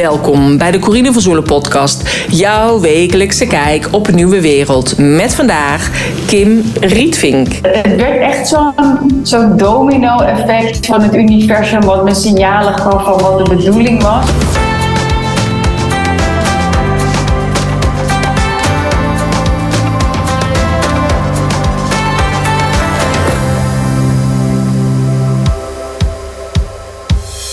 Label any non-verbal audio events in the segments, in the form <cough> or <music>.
Welkom bij de Corine van Zoelen podcast. Jouw wekelijkse kijk op een nieuwe wereld. Met vandaag Kim Rietvink. Het werd echt zo'n zo domino-effect van het universum... wat me signalen gaf van wat de bedoeling was.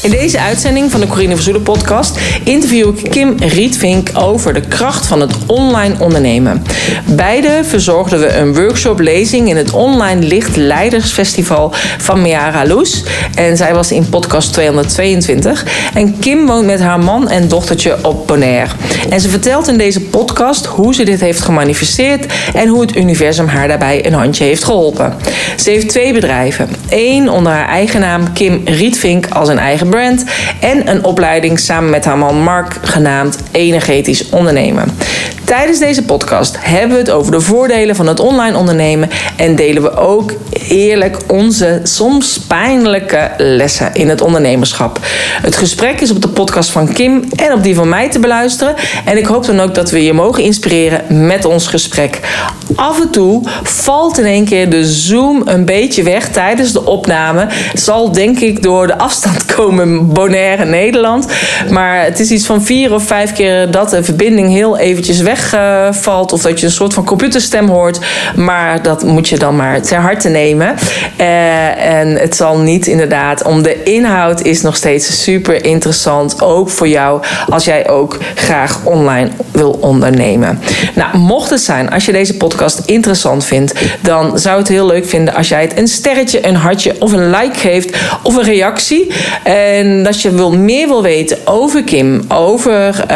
In deze uitzending van de Corine Verzoelen podcast interview ik Kim Rietvink over de kracht van het online ondernemen. Beide verzorgden we een workshop-lezing in het Online Licht Leidersfestival van Meara Loes. En zij was in podcast 222. En Kim woont met haar man en dochtertje op Bonaire. En ze vertelt in deze podcast hoe ze dit heeft gemanifesteerd en hoe het universum haar daarbij een handje heeft geholpen. Ze heeft twee bedrijven. Eén onder haar eigen naam Kim Rietvink als een eigen en een opleiding samen met haar man Mark genaamd Energetisch Ondernemen. Tijdens deze podcast hebben we het over de voordelen van het online ondernemen en delen we ook eerlijk onze soms pijnlijke lessen in het ondernemerschap. Het gesprek is op de podcast van Kim en op die van mij te beluisteren en ik hoop dan ook dat we je mogen inspireren met ons gesprek. Af en toe valt in één keer de zoom een beetje weg tijdens de opname. Zal denk ik door de afstand komen Bonaire Nederland. Maar het is iets van vier of vijf keer dat de verbinding heel eventjes wegvalt. of dat je een soort van computerstem hoort. Maar dat moet je dan maar ter harte nemen. Uh, en het zal niet inderdaad om de inhoud is nog steeds super interessant. Ook voor jou als jij ook graag online wil ondernemen. Nou, mocht het zijn als je deze podcast interessant vindt, dan zou het heel leuk vinden als jij het een sterretje, een hartje of een like geeft of een reactie. En dat je wil, meer wil weten over Kim, over uh,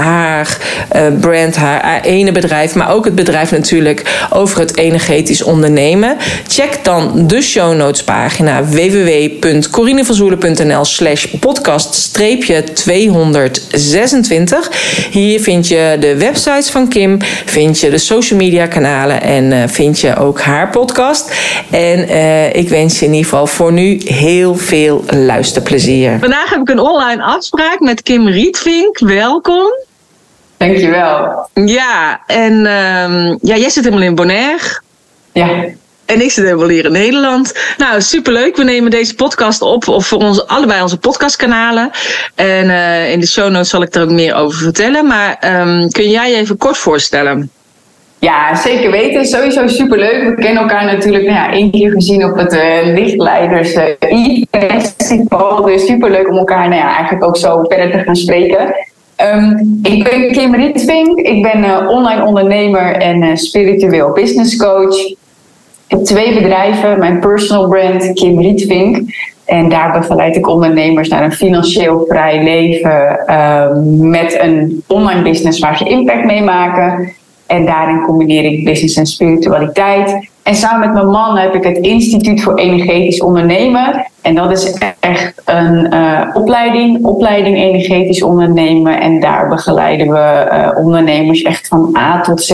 haar uh, brand, haar ene bedrijf, maar ook het bedrijf natuurlijk over het energetisch ondernemen. Check dan de show notes pagina www.corinevanzoelen.nl slash podcast 226. Hier vind je de websites van Kim, vind je de social media kanalen en uh, vind je ook haar podcast. En ik wens je in ieder geval voor nu heel veel luisterplezier. Vandaag heb ik een online afspraak met Kim Rietvink. Welkom. Dankjewel. Ja, en um, ja, jij zit helemaal in Bonaire. Ja. En ik zit helemaal hier in Nederland. Nou, superleuk. We nemen deze podcast op of voor ons, allebei onze podcastkanalen. En uh, in de show notes zal ik er ook meer over vertellen. Maar um, kun jij je even kort voorstellen? Ja, zeker weten. Sowieso superleuk. We kennen elkaar natuurlijk nou ja, één keer gezien op het uh, Lichtleiders uh, festival Dus superleuk om elkaar nou ja, eigenlijk ook zo verder te gaan spreken. Um, ik ben Kim Rietvink. Ik ben uh, online ondernemer en spiritueel business coach. Ik heb twee bedrijven. Mijn personal brand Kim Rietvink. En daar begeleid ik ondernemers naar een financieel vrij leven uh, met een online business waar ze impact mee maken. En daarin combineer ik business en spiritualiteit. En samen met mijn man heb ik het Instituut voor Energetisch Ondernemen. En dat is echt een uh, opleiding, opleiding energetisch ondernemen. En daar begeleiden we uh, ondernemers echt van A tot Z.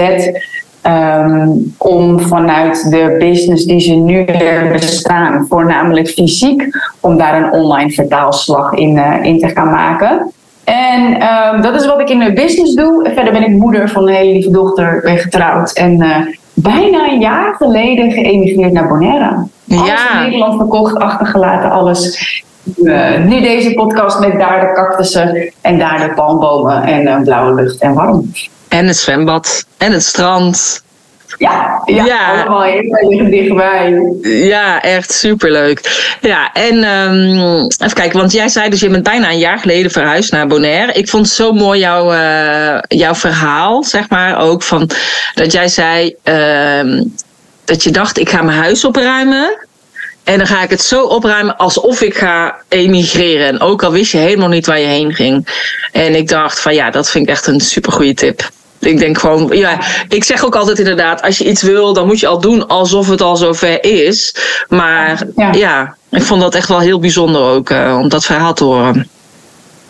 Um, om vanuit de business die ze nu bestaan, voornamelijk fysiek, om daar een online vertaalslag in, uh, in te gaan maken. En um, dat is wat ik in de business doe. Verder ben ik moeder van een hele lieve dochter, ben getrouwd. En uh, bijna een jaar geleden geëmigreerd naar Bonaire. Alles ja. in Nederland verkocht, achtergelaten, alles. Uh, nu deze podcast met daar de cactussen en daar de palmbomen en uh, blauwe lucht en warm. En het zwembad en het strand. Ja, ja, ja, allemaal heel dichtbij. Ja, echt superleuk. Ja, en um, even kijken, want jij zei dus je bent bijna een jaar geleden verhuisd naar Bonaire. Ik vond zo mooi jouw, uh, jouw verhaal, zeg maar, ook van dat jij zei uh, dat je dacht ik ga mijn huis opruimen. En dan ga ik het zo opruimen alsof ik ga emigreren. En ook al wist je helemaal niet waar je heen ging. En ik dacht van ja, dat vind ik echt een super goede tip. Ik denk gewoon, ja, ik zeg ook altijd inderdaad, als je iets wil, dan moet je al doen alsof het al zover is. Maar ja, ja ik vond dat echt wel heel bijzonder ook, uh, om dat verhaal te horen.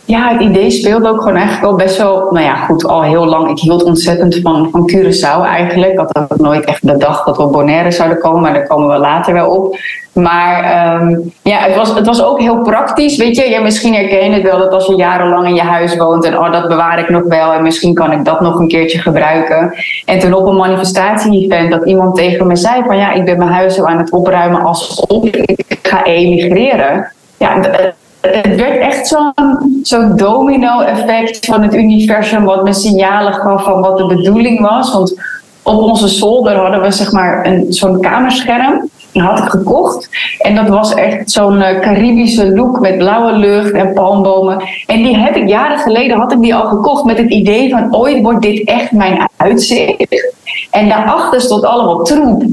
Ja, het idee speelde ook gewoon eigenlijk al best wel, nou ja, goed, al heel lang. Ik hield ontzettend van, van Curaçao eigenlijk. Ik had ook nooit echt bedacht dat we op Bonaire zouden komen, maar daar komen we later wel op. Maar ehm, ja, het was, het was ook heel praktisch. Weet je, ja, misschien herken je het wel dat als je jarenlang in je huis woont en oh, dat bewaar ik nog wel en misschien kan ik dat nog een keertje gebruiken. En toen op een manifestatie-event dat iemand tegen me zei van ja, ik ben mijn huis zo aan het opruimen alsof ik ga emigreren. Ja, het werd echt zo'n zo domino-effect van het universum, wat me signalen gaf van wat de bedoeling was. Want op onze zolder hadden we zeg maar zo'n kamerscherm. Had ik gekocht. En dat was echt zo'n uh, Caribische look met blauwe lucht en palmbomen. En die heb ik jaren geleden had ik die al gekocht met het idee van ooit wordt dit echt mijn uitzicht. En daarachter stond allemaal troep.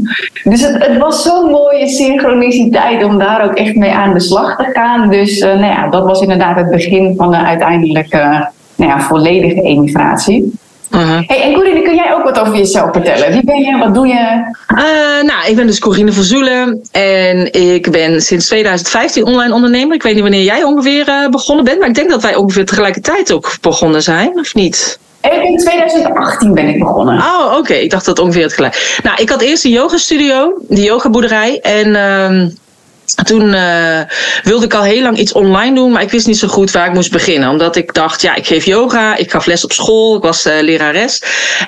Dus het, was zo'n mooie synchroniciteit om daar ook echt mee aan de slag te gaan. Dus uh, nou ja, dat was inderdaad het begin van de uiteindelijke nou ja, volledige emigratie. Uh-huh. Hey, en Corine, kun jij ook wat over jezelf vertellen? Wie ben je? Wat doe je? Uh, nou, ik ben dus Corine van Zoelen. En ik ben sinds 2015 online ondernemer. Ik weet niet wanneer jij ongeveer uh, begonnen bent. Maar ik denk dat wij ongeveer tegelijkertijd ook begonnen zijn, of niet? In 2018 ben ik begonnen. Oh, oké. Ik dacht dat ongeveer het gelijk. Nou, ik had eerst een yoga studio, die yogaboerderij. En uh, toen uh, wilde ik al heel lang iets online doen, maar ik wist niet zo goed waar ik moest beginnen. Omdat ik dacht, ja, ik geef yoga, ik gaf les op school, ik was uh, lerares.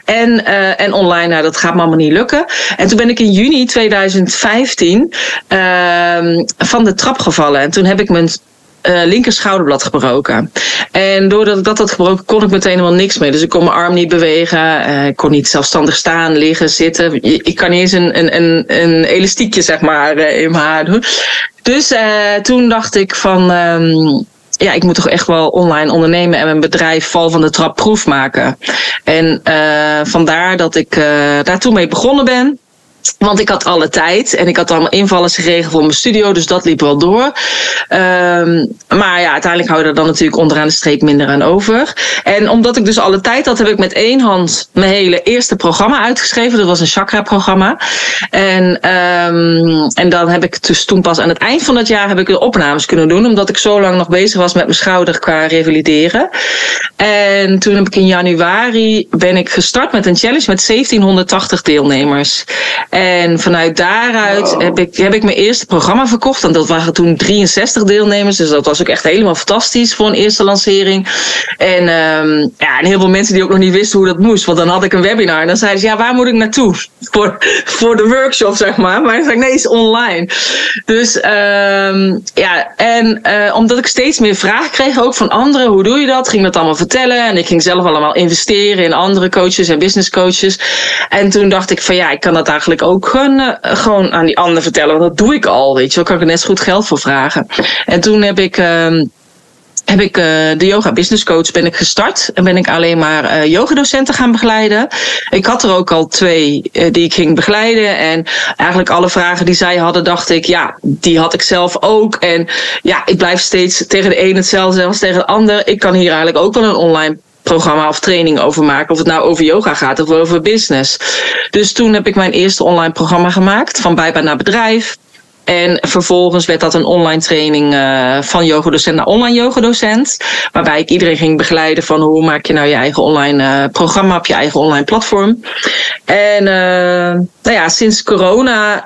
En, uh, en online, nou, dat gaat me allemaal niet lukken. En toen ben ik in juni 2015 ehm, van de trap gevallen. En toen heb ik mijn uh, linker schouderblad gebroken. En doordat ik dat had gebroken, kon ik meteen helemaal niks meer. Dus ik kon mijn arm niet bewegen. Uh, ik kon niet zelfstandig staan, liggen, zitten. Ik kan niet eens een, een, een, een elastiekje, zeg maar, uh, in mijn haar doen. Dus toen dacht ik van. Um, ja, ik moet toch echt wel online ondernemen en mijn bedrijf val van de trap proef maken. En vandaar dat ik daar toen mee begonnen ben. Want ik had alle tijd en ik had allemaal invallers geregeld voor mijn studio, dus dat liep wel door. Um, maar ja, uiteindelijk hou je er dan natuurlijk onderaan de streep minder aan over. En omdat ik dus alle tijd had, heb ik met één hand mijn hele eerste programma uitgeschreven. Dat was een chakra-programma. En, um, en dan heb ik dus toen pas aan het eind van het jaar heb ik de opnames kunnen doen, omdat ik zo lang nog bezig was met mijn schouder qua revalideren. En toen heb ik in januari ben ik gestart met een challenge met 1780 deelnemers. En vanuit daaruit heb, ik, heb ik mijn eerste programma verkocht. En dat waren toen 63 deelnemers. Dus dat was ook echt helemaal fantastisch voor een eerste lancering. En, um, ja, en heel veel mensen die ook nog niet wisten hoe dat moest. Want dan had ik een webinar. En dan zeiden ze, ja, waar moet ik naartoe? <laughs> Voor, voor de workshop, zeg maar. Maar dan zei ik, nee, het is online. Dus um, ja, en uh, omdat ik steeds meer vragen kreeg, ook van anderen. Hoe doe je dat? Ging dat allemaal vertellen. En ik ging zelf allemaal investeren in andere coaches en business coaches. En toen dacht ik van, ja, ik kan dat eigenlijk ook gewoon, uh, gewoon aan die ander vertellen. Want dat doe ik al, weet je wel. kan ik er net zo goed geld voor vragen. En toen heb ik... Uh, heb ik uh, de yoga business coach ben ik gestart en ben ik alleen maar uh, yogadocenten gaan begeleiden. Ik had er ook al twee die ik ging begeleiden en eigenlijk alle vragen die zij hadden dacht ik ja die had ik zelf ook en ja ik blijf steeds tegen de een hetzelfde als tegen de ander. Ik kan hier eigenlijk ook wel een online programma of training over maken. Of het nou over yoga gaat of over business. Dus toen heb ik mijn eerste online programma gemaakt. Van bijbaan naar bedrijf. En vervolgens werd dat een online training uh, van yogadocent naar online yogadocent. Waarbij ik iedereen ging begeleiden van hoe maak je nou je eigen online uh, programma op je eigen online platform. En uh, nou ja, sinds corona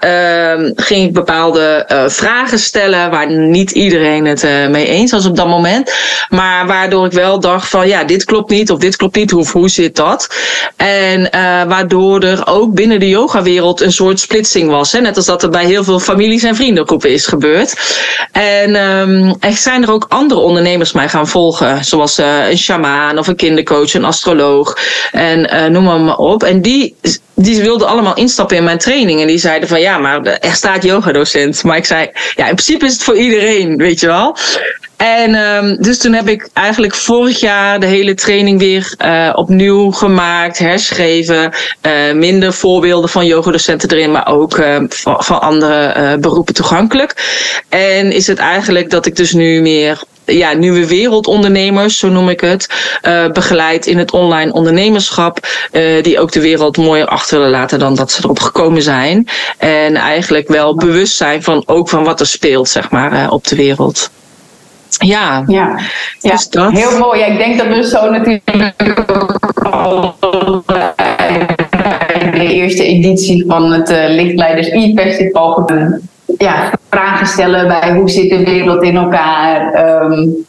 ging ik bepaalde vragen stellen waar niet iedereen het mee eens was op dat moment. Maar waardoor ik wel dacht van ja, dit klopt niet of dit klopt niet, hoe, hoe zit dat? En waardoor er ook binnen de yogawereld een soort splitsing was. Hè? Net als dat er bij heel veel families en vriendengroepen is gebeurd. En um, er zijn er ook andere ondernemers mij gaan volgen. Zoals uh, een shamaan of een kindercoach, een astroloog. En uh, noem maar, op. En die, die wilden allemaal instappen in mijn training. En die zeiden van ja, maar er staat yogadocent. Maar ik zei, ja, in principe is het voor iedereen, weet je wel. En um, dus toen heb ik eigenlijk vorig jaar de hele training weer uh, opnieuw gemaakt, herschreven. Uh, minder voorbeelden van yogadocenten erin, maar ook uh, van, van, andere beroepen toegankelijk. En is het eigenlijk dat ik dus nu meer ja, nieuwe wereldondernemers, zo noem ik het, uh, begeleid in het online ondernemerschap, uh, die ook de wereld mooier achter willen laten dan dat ze erop gekomen zijn. En eigenlijk wel bewust zijn van ook van wat er speelt, zeg maar, uh, op de wereld. Ja, ja. ja. Dus dat. heel mooi. Ja, ik denk dat we zo natuurlijk de eerste editie van het uh, Lichtleiders e-festival ja, vragen stellen bij hoe zit de wereld in elkaar. Um,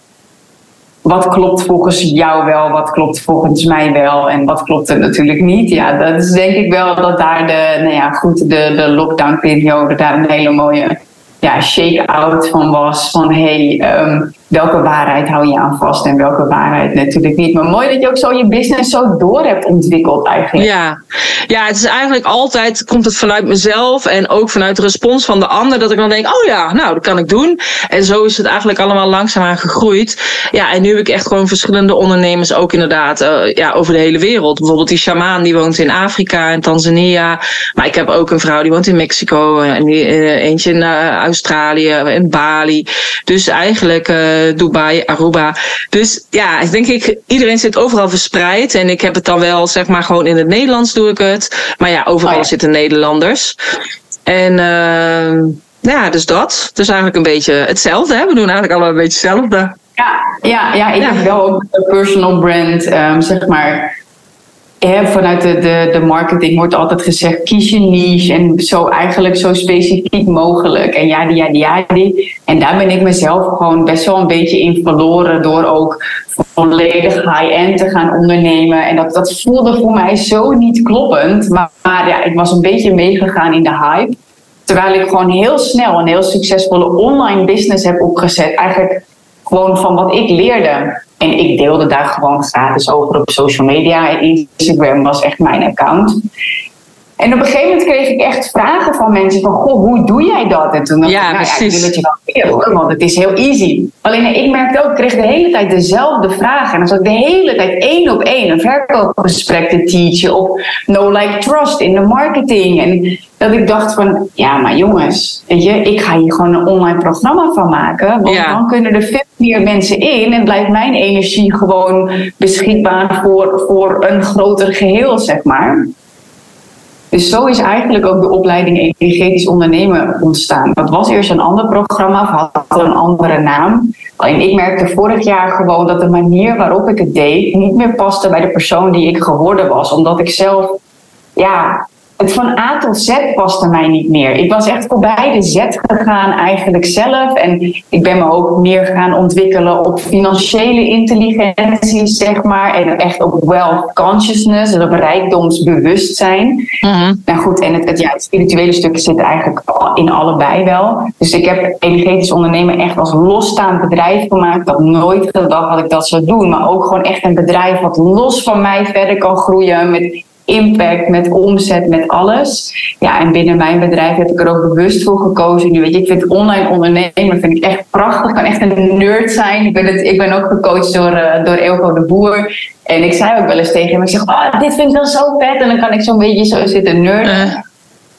wat klopt volgens jou wel, wat klopt volgens mij wel en wat klopt er natuurlijk niet. Ja, dat is denk ik wel dat daar de, nou ja, goed, de, de lockdown-periode daar een hele mooie ja, shake-out van was. Van hey, ehm, welke waarheid hou je aan vast en welke waarheid natuurlijk niet. Maar mooi dat je ook zo je business zo door hebt ontwikkeld eigenlijk. Ja, ja het is eigenlijk altijd, komt het vanuit mezelf en ook vanuit de respons van de ander, dat ik dan denk, oh ja, nou, dat kan ik doen. En zo is het eigenlijk allemaal langzaamaan gegroeid. Ja, en nu heb ik echt gewoon verschillende ondernemers ook inderdaad uh, ja, over de hele wereld. Bijvoorbeeld die shamaan die woont in Afrika en Tanzania. Maar ik heb ook een vrouw die woont in Mexico en uh, eentje in uh, Australië en Bali. Dus eigenlijk Dubai, Aruba. Dus ja, ik denk ik, iedereen zit overal verspreid. En ik heb het dan wel, zeg maar, gewoon in het Nederlands doe ik het. Maar ja, overal oh zitten Nederlanders. En uh, ja, dus dat. Het is eigenlijk een beetje hetzelfde. Hè? We doen eigenlijk allemaal een beetje hetzelfde. Ja, ja, ja ik heb wel ook een personal brand, um, zeg maar vanuit de, de, de marketing wordt altijd gezegd: kies je niche en zo eigenlijk zo specifiek mogelijk. En ja, die, ja, die, ja, die. En daar ben ik mezelf gewoon best wel een beetje in verloren door ook volledig high-end te gaan ondernemen. En dat, dat voelde voor mij zo niet kloppend. Maar, maar ja, ik was een beetje meegegaan in de hype. Terwijl ik gewoon heel snel een heel succesvolle online business heb opgezet. Eigenlijk gewoon van wat ik leerde. En ik deelde daar gewoon gratis over op social media. Instagram was echt mijn account. En op een gegeven moment kreeg ik echt vragen van mensen van, goh, hoe doe jij dat? En toen dacht ja, ik, nou ja, ik wil het je wel leren want het is heel easy. Alleen ik merkte ook, ik kreeg de hele tijd dezelfde vragen. En dan zat ik de hele tijd één op één een verkoopgesprek te teachen op no like trust in de marketing. En dat ik dacht van, ja, maar jongens, weet je, ik ga hier gewoon een online programma van maken. Want dan kunnen er veel meer mensen in en blijft mijn energie gewoon beschikbaar voor, voor een groter geheel, zeg maar. Dus zo is eigenlijk ook de opleiding Energetisch Ondernemen ontstaan. Dat was eerst een ander programma, of had een andere naam. Alleen ik merkte vorig jaar gewoon dat de manier waarop ik het deed niet meer paste bij de persoon die ik geworden was. Omdat ik zelf ja, het van A tot Z paste mij niet meer. Ik was echt voorbij de Z gegaan eigenlijk zelf. En ik ben me ook meer gaan ontwikkelen op financiële intelligentie, zeg maar. En echt op wealth consciousness, dus op rijkdomsbewustzijn. Mm Nou goed, en het, het, ja, het spirituele stuk zit eigenlijk in allebei wel. Dus ik heb energetisch ondernemen echt als losstaand bedrijf gemaakt. Had nooit gedacht dat ik dat zou doen. Maar ook gewoon echt een bedrijf wat los van mij verder kan groeien. Met impact, met omzet, met alles. Ja, en binnen mijn bedrijf heb ik er ook bewust voor gekozen. Nu weet je, ik vind online ondernemen vind ik echt prachtig. Ik kan echt een nerd zijn. Ik ben, het, ik ben ook gecoacht door, uh, door Elko de Boer. En ik zei ook wel eens tegen hem, ik zeg, oh, dit vind ik dan zo vet. En dan kan ik zo'n beetje zo zitten nerden. Uh.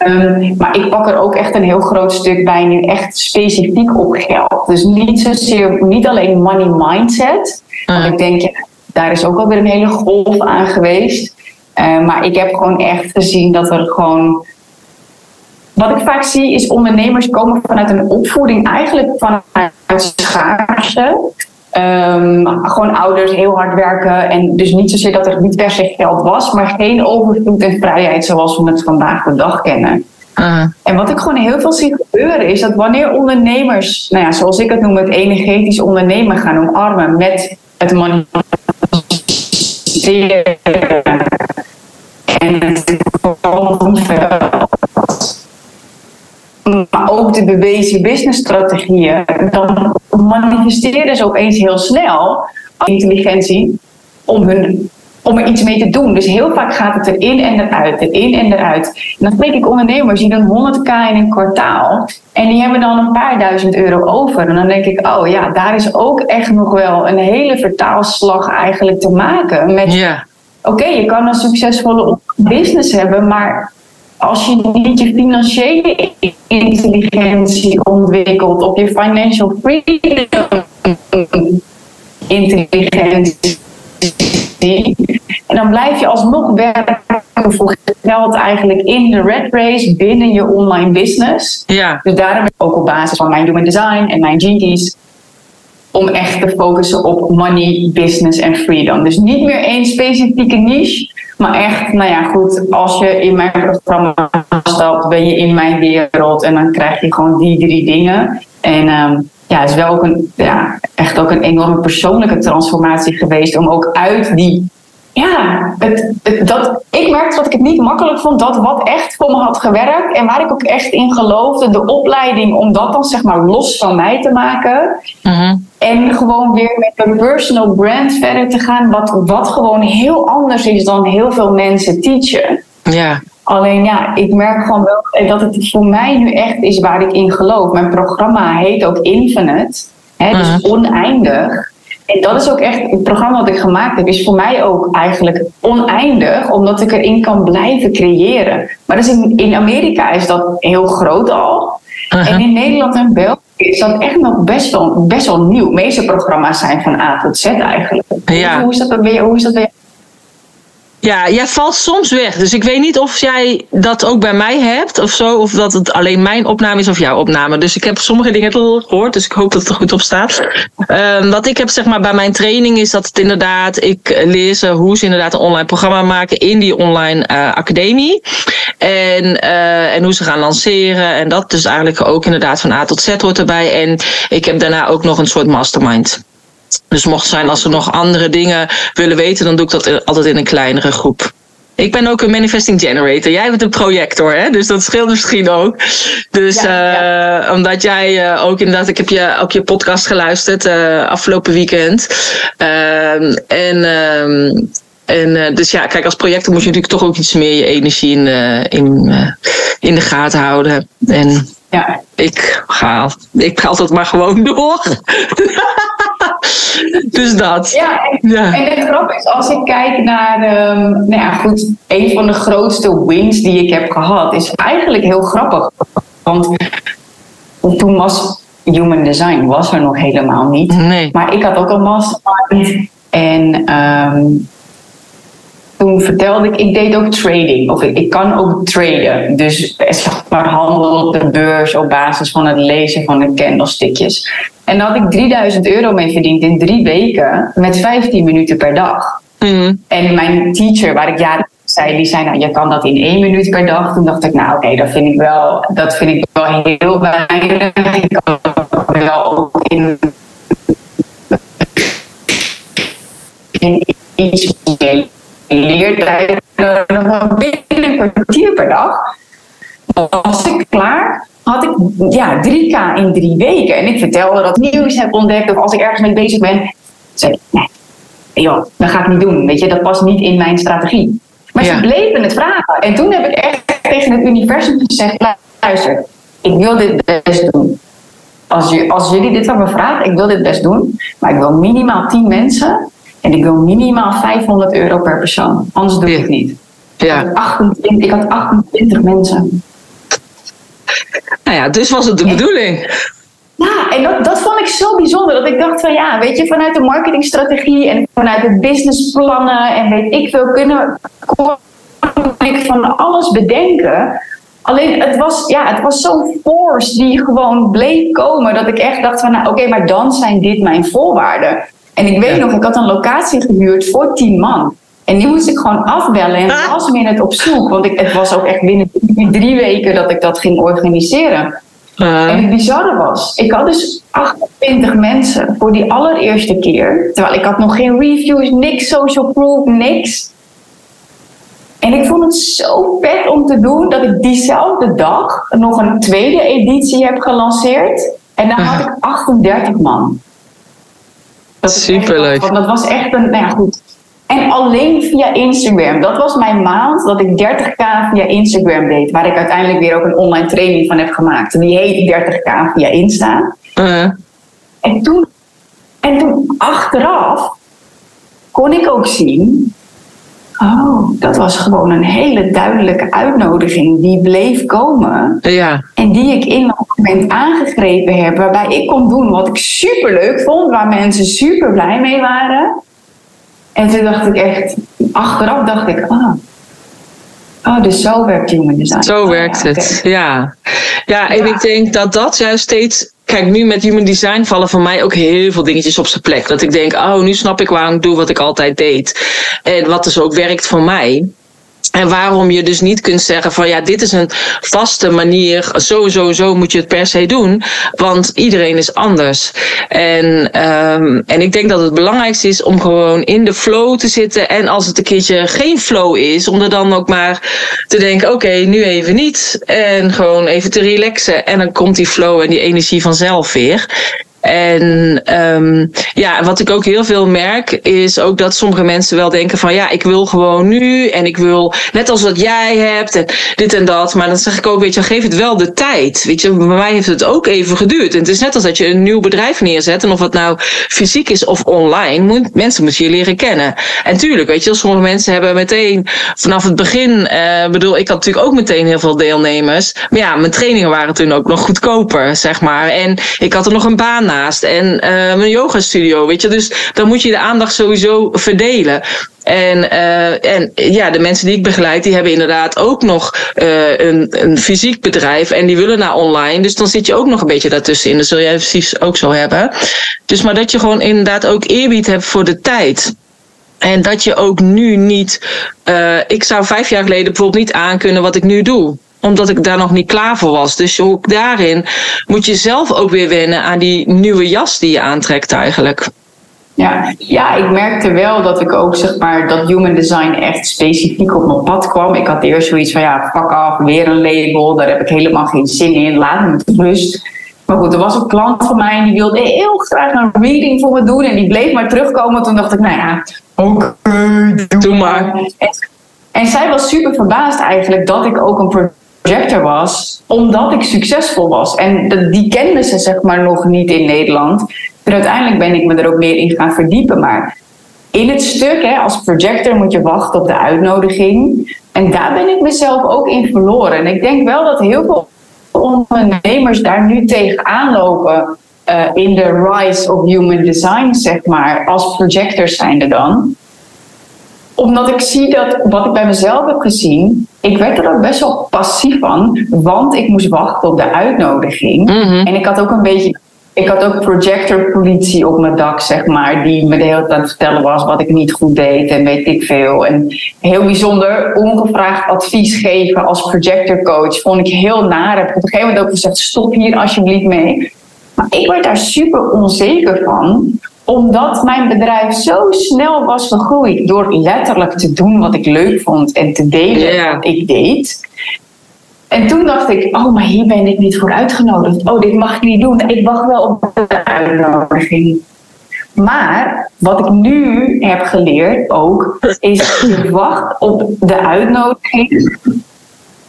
Um, maar ik pak er ook echt een heel groot stuk bij nu echt specifiek op geld. Dus niet zozeer, niet alleen money mindset. Uh. Want ik denk, ja, daar is ook alweer een hele golf aan geweest. Uh, maar ik heb gewoon echt gezien dat er gewoon. Wat ik vaak zie is ondernemers komen vanuit een opvoeding eigenlijk vanuit schaarste. Um, gewoon ouders heel hard werken en dus niet zozeer dat er niet per se geld was, maar geen overvloed en vrijheid zoals we het vandaag de dag kennen. Uh. En wat ik gewoon heel veel zie gebeuren is dat wanneer ondernemers, nou ja, zoals ik het noem, het energetisch ondernemen gaan omarmen met het manifesteren en maar ook de bewezen businessstrategieën, dan manifesteren ze opeens heel snel intelligentie om, hun, om er iets mee te doen. Dus heel vaak gaat het erin en eruit, erin en eruit. En dan spreek ik ondernemers die doen 100k in een kwartaal en die hebben dan een paar duizend euro over. En dan denk ik, oh ja, daar is ook echt nog wel een hele vertaalslag eigenlijk te maken met... Yeah oké, je kan een succesvolle business hebben, maar als je niet je financiële intelligentie ontwikkelt, of je financial freedom intelligentie, en dan blijf je alsnog werken voor geld eigenlijk in de red race binnen je online business. Ja. Dus daarom ook op basis van mijn human design en mijn GT's om echt te focussen op money, business en freedom. Dus niet meer één specifieke niche, maar echt, nou ja, goed, als je in mijn programma stapt, ben je in mijn wereld en dan krijg je gewoon die drie dingen. En ehm, ja, het is wel ook een, ja, echt ook een enorme persoonlijke transformatie geweest om ook uit die ja, het, dat, ik merkte dat ik het niet makkelijk vond. Dat wat echt voor me had gewerkt en waar ik ook echt in geloofde, de opleiding om dat dan zeg maar los van mij te maken. Mhm. En gewoon weer met mijn personal brand verder te gaan, wat, wat gewoon heel anders is dan heel veel mensen teachen. Ja. Alleen ja, ik merk gewoon wel dat het voor mij nu echt is waar ik in geloof. Mijn programma heet ook Infinite, hè, dus mhm. oneindig. En dat is ook echt, het programma dat ik gemaakt heb, is voor mij ook eigenlijk oneindig, omdat ik erin kan blijven creëren. Maar dus in, in Amerika is dat heel groot al. Uh-huh. En in Nederland en België is dat echt nog best wel, best wel nieuw. De meeste programma's zijn van A tot Z eigenlijk. Ja. Hoe, is dat weer, hoe is dat weer ja, jij valt soms weg. Dus ik weet niet of jij dat ook bij mij hebt of zo. Of dat het alleen mijn opname is of jouw opname. Dus ik heb sommige dingen gehoord. Dus ik hoop dat het er goed op staat. Um, wat ik heb zeg maar bij mijn training is dat het inderdaad. Ik leer ze hoe ze inderdaad een online programma maken in die online uh, academie. En, uh, en hoe ze gaan lanceren. En dat dus eigenlijk ook inderdaad van A tot Z hoort erbij. En ik heb daarna ook nog een soort mastermind. Dus mocht zijn als ze nog andere dingen willen weten, dan doe ik dat altijd in een kleinere groep. Ik ben ook een manifesting generator. Jij bent een projector, hè? Dus dat scheelt misschien ook. Dus uh, omdat jij uh, ook inderdaad, ik heb je ook je podcast geluisterd uh, afgelopen weekend. Ehm, en um, en dus ja, kijk, als projector moet je natuurlijk toch ook iets meer je energie in, in, in de gaten houden. En ja. ik ga, ik ga altijd maar gewoon door. <laughs> <laughs> dus dat. Ja, en, ja. en het grap is, als ik kijk naar, um, nou ja, goed, een van de grootste wins die ik heb gehad, is eigenlijk heel grappig. Want toen was Human Design was er nog helemaal niet. Nee. Maar ik had ook een mastermind. En um, toen vertelde ik, ik deed ook trading. Of ik, ik kan ook traden. Dus zeg maar handel op de beurs op basis van het lezen van de candlestickjes. En daar had ik 3000 euro mee verdiend in drie weken met 15 minuten per dag. Mm. En mijn teacher, waar ik jaren zei, die zei, nou, je kan dat in één minuut per dag. Toen dacht ik, nou, oké, dat vind ik wel, dat vind ik wel heel weinig. Ik kan wel ook in, in iets leertijd binnen een kwartier per dag. Was ik klaar, ik ja, 3K in drie weken. En ik vertelde dat ik nieuws heb ontdekt of als ik ergens mee bezig ben, zei ik, nee, joh, dat ga ik niet doen. Weet je, dat past niet in mijn strategie. Maar ze bleven het vragen. En toen heb ik echt tegen het universum gezegd, luister, ik wil dit best doen. Als, je, als jullie dit van me vragen, ik wil dit best doen, maar ik wil minimaal 10 mensen en ik wil minimaal 500 euro per persoon. Anders doe ik het niet. Ja. Ik, had 28, ik had 28 mensen. Nou ja, dus was het de bedoeling. Ja, en dat, dat vond ik zo bijzonder. Dat ik dacht van ja, weet je, vanuit de marketingstrategie en vanuit de businessplannen en weet ik veel, kunnen ik van alles bedenken. Alleen het was, ja, het was zo'n force die gewoon bleef komen. Dat ik echt dacht van nou oké, maar dan zijn dit mijn voorwaarden. En ik weet nog, ik had een locatie gehuurd voor tien man. En die moest ik gewoon afbellen en ah. was het op zoek. Want ik, het was ook echt binnen drie weken dat ik dat ging organiseren. Uh. En het bizarre was, ik had dus 28 mensen voor die allereerste keer. Terwijl ik had nog geen reviews, niks social proof, niks. En ik vond het zo vet om te doen dat ik diezelfde dag nog een tweede editie heb gelanceerd. En dan had ik 38 man. Dat Superleuk. Want dat was echt een, nou ja, goed. En alleen via Instagram. Dat was mijn maand dat ik 30k via Instagram deed. Waar ik uiteindelijk weer ook een online training van heb gemaakt. Die heet 30k via Insta. Uh. En, toen, en toen achteraf kon ik ook zien Oh, dat was gewoon een hele duidelijke uitnodiging die bleef komen. Ja. En die ik in dat moment aangegrepen heb. Waarbij ik kon doen wat ik super leuk vond. Waar mensen super blij mee waren. En toen dacht ik echt, achteraf dacht ik, ah. Oh, dus zo werkt human design. Zo werkt het, ja. ja. en ik denk dat dat juist steeds kijk, nu met human design vallen voor mij ook heel veel dingetjes op zijn plek. Dat ik denk, oh, nu snap ik waarom ik doe wat ik altijd deed. En wat dus ook werkt voor mij. En waarom je dus niet kunt zeggen van ja, dit is een vaste manier, zo, zo, zo moet je het per se doen, want iedereen is anders. En, um, en ik denk dat het belangrijkste is om gewoon in de flow te zitten en als het een keertje geen flow is, om er dan ook maar te denken, oké, nu even niet en gewoon even te relaxen en dan komt die flow en die energie vanzelf weer. En um, ja, wat ik ook heel veel merk, is ook dat sommige mensen wel denken van ja, ik wil gewoon nu en ik wil net als wat jij hebt en dit en dat. Maar dan zeg ik ook, weet je, geef het wel de tijd. Weet je, bij mij heeft het ook even geduurd. En het is net als dat je een nieuw bedrijf neerzet en of het nou fysiek is of online, moet, mensen moeten je leren kennen. En tuurlijk, weet je, sommige mensen hebben meteen vanaf het begin, uh, bedoel, ik had natuurlijk ook meteen heel veel deelnemers. Maar ja, mijn trainingen waren toen ook nog goedkoper, zeg maar. En ik had er nog een baan na en uh, mijn yoga studio, weet je. Dus dan moet je de aandacht sowieso verdelen. En, uh, en ja, de mensen die ik begeleid, die hebben inderdaad ook nog uh, een, een fysiek bedrijf en die willen naar online. Dus dan zit je ook nog een beetje daartussen in. Dat zul jij precies ook zo hebben. Dus maar dat je gewoon inderdaad ook eerbied hebt voor de tijd. En dat je ook nu niet. Ik zou vijf jaar geleden bijvoorbeeld niet aankunnen wat ik nu doe omdat ik daar nog niet klaar voor was. Dus ook daarin moet je zelf ook weer wennen aan die nieuwe jas die je aantrekt eigenlijk. Ja, ja, ik merkte wel dat ik ook zeg maar dat human design echt specifiek op mijn pad kwam. Ik had eerst zoiets van ja, pak af, weer een label, daar heb ik helemaal geen zin in, laat me met rust. Maar goed, er was een klant van mij die wilde heel graag een reading voor me doen en die bleef maar terugkomen. Toen dacht ik, nou ja, oké, doe, maar. En, en, zij was super verbaasd eigenlijk dat ik ook een projector was, omdat ik succesvol was. En die kenden ze zeg maar nog niet in Nederland. En uiteindelijk ben ik me er ook meer in gaan verdiepen. Maar in het stuk, hè, als projector moet je wachten op de uitnodiging. En daar ben ik mezelf ook in verloren. En ik denk wel dat heel veel ondernemers daar nu tegenaan lopen. Uh, in de rise of human design, zeg maar, als projectors zijnde dan omdat ik zie dat wat ik bij mezelf heb gezien, ik werd er ook best wel passief van, want ik moest wachten op de uitnodiging. Mhm. En ik had ook een beetje, ik had ook projectorpolitie op mijn dak, zeg maar, die me de hele tijd aan het vertellen was wat ik niet goed deed en weet ik veel. En heel bijzonder, ongevraagd advies geven als projectorcoach vond ik heel naar. Heb ik op een gegeven moment ook gezegd, stop hier alsjeblieft mee. Maar ik werd daar super onzeker van, omdat mijn bedrijf zo snel was gegroeid door letterlijk te doen wat ik leuk vond en te delen wat ik deed. En toen dacht ik, oh, maar hier ben ik niet voor uitgenodigd. Oh, dit mag ik niet doen. Ik wacht wel op de uitnodiging. Maar wat ik nu heb geleerd ook, is je wacht op de uitnodiging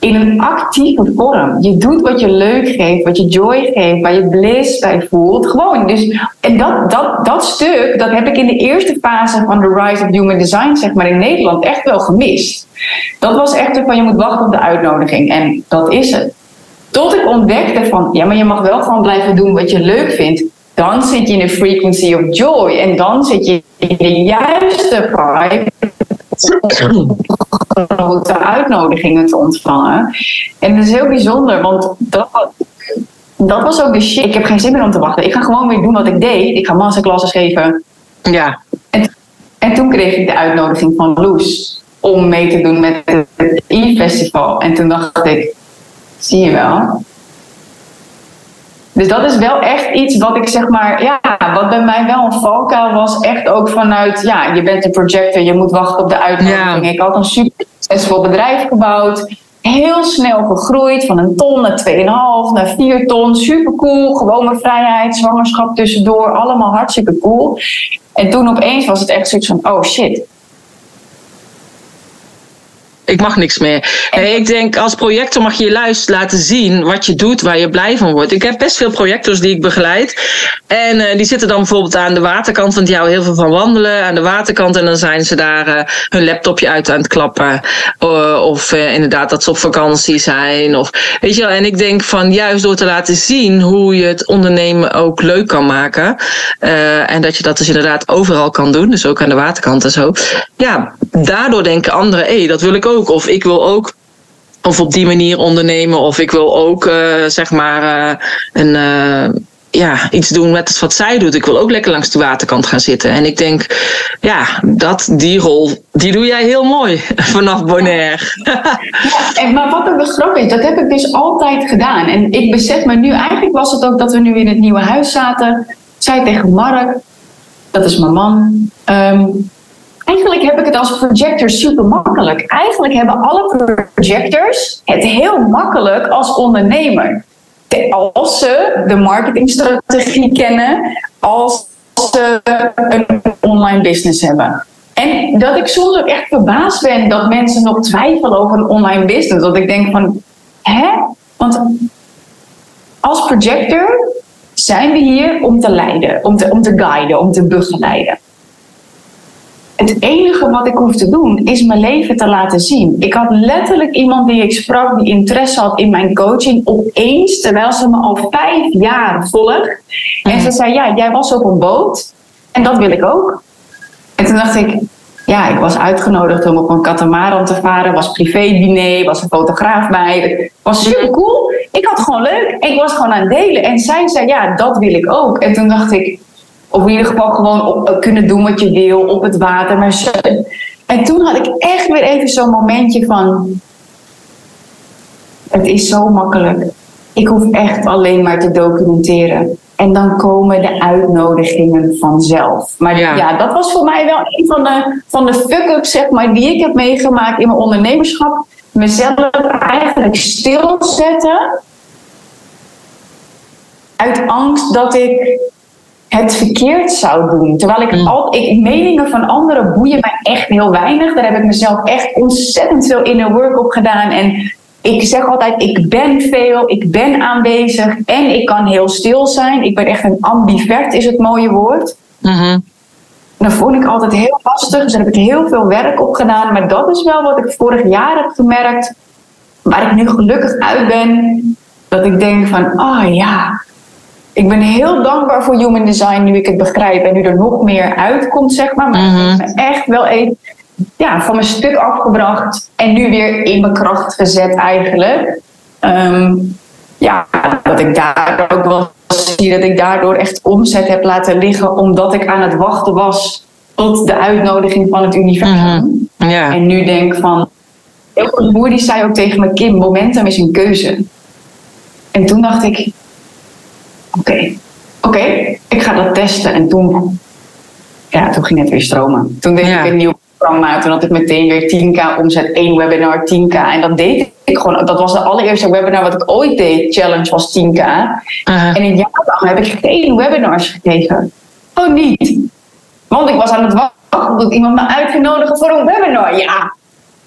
in een actieve vorm. Je doet wat je leuk geeft, wat je joy geeft, waar je bliss bij voelt. Gewoon. Dus, en dat, dat, dat stuk, dat heb ik in de eerste fase van de Rise of Human Design, zeg maar, in Nederland echt wel gemist. Dat was echt van je moet wachten op de uitnodiging. En dat is het. Tot ik ontdekte van, ja, maar je mag wel gewoon blijven doen wat je leuk vindt. Dan zit je in een frequency of joy. En dan zit je in de juiste vibe grote uitnodigingen te ontvangen. En dat is heel bijzonder, want dat, dat was ook de shit. Ik heb geen zin meer om te wachten. Ik ga gewoon weer doen wat ik deed. Ik ga masterclasses geven. Ja. En, en toen kreeg ik de uitnodiging van Loes om mee te doen met het e-festival. En toen dacht ik, zie je wel, dus dat is wel echt iets wat ik zeg maar, ja, wat bij mij wel een valkuil was. Echt ook vanuit, ja, je bent een projector, je moet wachten op de uitnodiging. Ik had een super succesvol bedrijf gebouwd. Heel snel gegroeid, van een ton naar 2,5 naar 4 ton. Super cool, gewoon mijn vrijheid, zwangerschap tussendoor, allemaal hartstikke cool. En toen opeens was het echt zoiets van, oh shit, ik mag niks meer. ik denk, als projector mag je je luister laten zien wat je doet, waar je blij van wordt. Ik heb best veel projectors die ik begeleid. En uh, die zitten dan bijvoorbeeld aan de waterkant, want die houden heel veel van wandelen. Aan de waterkant en dan zijn ze daar uh, hun laptopje uit aan het klappen. Uh, of inderdaad dat ze op vakantie zijn. Of, weet je wel, en ik denk van juist door te laten zien hoe je het ondernemen ook leuk kan maken. en dat je dat dus inderdaad overal kan doen. Dus ook aan de waterkant en zo. Ja, daardoor denken anderen, hé, hey, dat wil ik ook of ik wil ook of op die manier ondernemen. Of ik wil ook uh, zeg maar uh, een. Uh, ja, iets doen met wat zij doet. Ik wil ook lekker langs de waterkant gaan zitten. En ik denk, ja, dat, die rol, die doe jij heel mooi <laughs> vanaf Bonaire. Ja, maar wat ook de is, dat heb ik dus altijd gedaan. En ik besef me nu, eigenlijk was het ook dat we nu in het nieuwe huis zaten. Zei tegen Mark, dat is mijn man. Ehm, eigenlijk heb ik het als projector super makkelijk. Eigenlijk hebben alle projectors het heel makkelijk als ondernemer. Als ze de marketingstrategie kennen, als ze een online business hebben. En dat ik soms ook echt verbaasd ben dat mensen nog twijfelen over een online business. Dat ik denk van, hè? Want als projector zijn we hier om te leiden, om te, om te guiden, om te begeleiden. Het enige wat ik hoef te doen is mijn leven te laten zien. Ik had letterlijk iemand die ik sprak die interesse had in mijn coaching opeens, terwijl ze me al vijf jaar volgt. En ze zei: Ja, jij was op een boot en dat wil ik ook. En toen dacht ik: Ja, ik was uitgenodigd om op een katamaran te varen, was privé-diner, was een fotograaf bij. Het was super cool. Ik had gewoon leuk. Ik was gewoon aan het delen. En zij zei: Ja, dat wil ik ook. En toen dacht ik of in ieder geval gewoon op, eh, kunnen doen wat je wil op het water. Maar zo. En toen had ik echt weer even zo'n momentje van. Het is zo makkelijk. Ik hoef echt alleen maar te documenteren. En dan komen de uitnodigingen vanzelf. Maar ja, ja dat was voor mij wel een van de, van de fuck-ups zeg maar, die ik heb meegemaakt in mijn ondernemerschap. Mezelf eigenlijk stilzetten. Uit angst dat ik het verkeerd zou doen. Terwijl ik, mm. al, ik meningen van anderen boeien mij echt heel weinig. Daar heb ik mezelf echt ontzettend veel inner work op gedaan. En ik zeg altijd, ik ben veel, ik ben aanwezig en ik kan heel stil zijn. Ik ben echt een ambivert, is het mooie woord. Mm Dat vond ik altijd heel lastig, dus daar heb ik heel veel werk op gedaan. Maar dat is wel wat ik vorig jaar heb gemerkt, waar ik nu gelukkig uit ben. Dat ik denk van, ah oh ja, ik ben heel dankbaar voor human design nu ik het begrijp en nu er nog meer uitkomt, zeg maar. Maar mm ik ben echt wel even ja, van mijn stuk afgebracht en nu weer in mijn kracht gezet eigenlijk. Ehm, ja, dat ik daar ook wel zie dat ik daardoor echt omzet heb laten liggen omdat ik aan het wachten was tot de uitnodiging van het universum. Mhm. En nu denk van, mijn moeder die zei ook tegen me, Kim, momentum is een keuze. En toen dacht ik, oké, oké, ik ga dat testen. En toen, ja, toen ging het weer stromen. Toen deed ik een nieuw programma. Toen had ik meteen weer 10k omzet, één webinar, 10k. En dat deed ik gewoon. Dat was de allereerste webinar wat ik ooit deed. Challenge was 10k. En in jaar heb ik geen webinars gekregen. Gewoon niet. Want ik was aan het wachten tot iemand me uitgenodigd voor een webinar. Ja,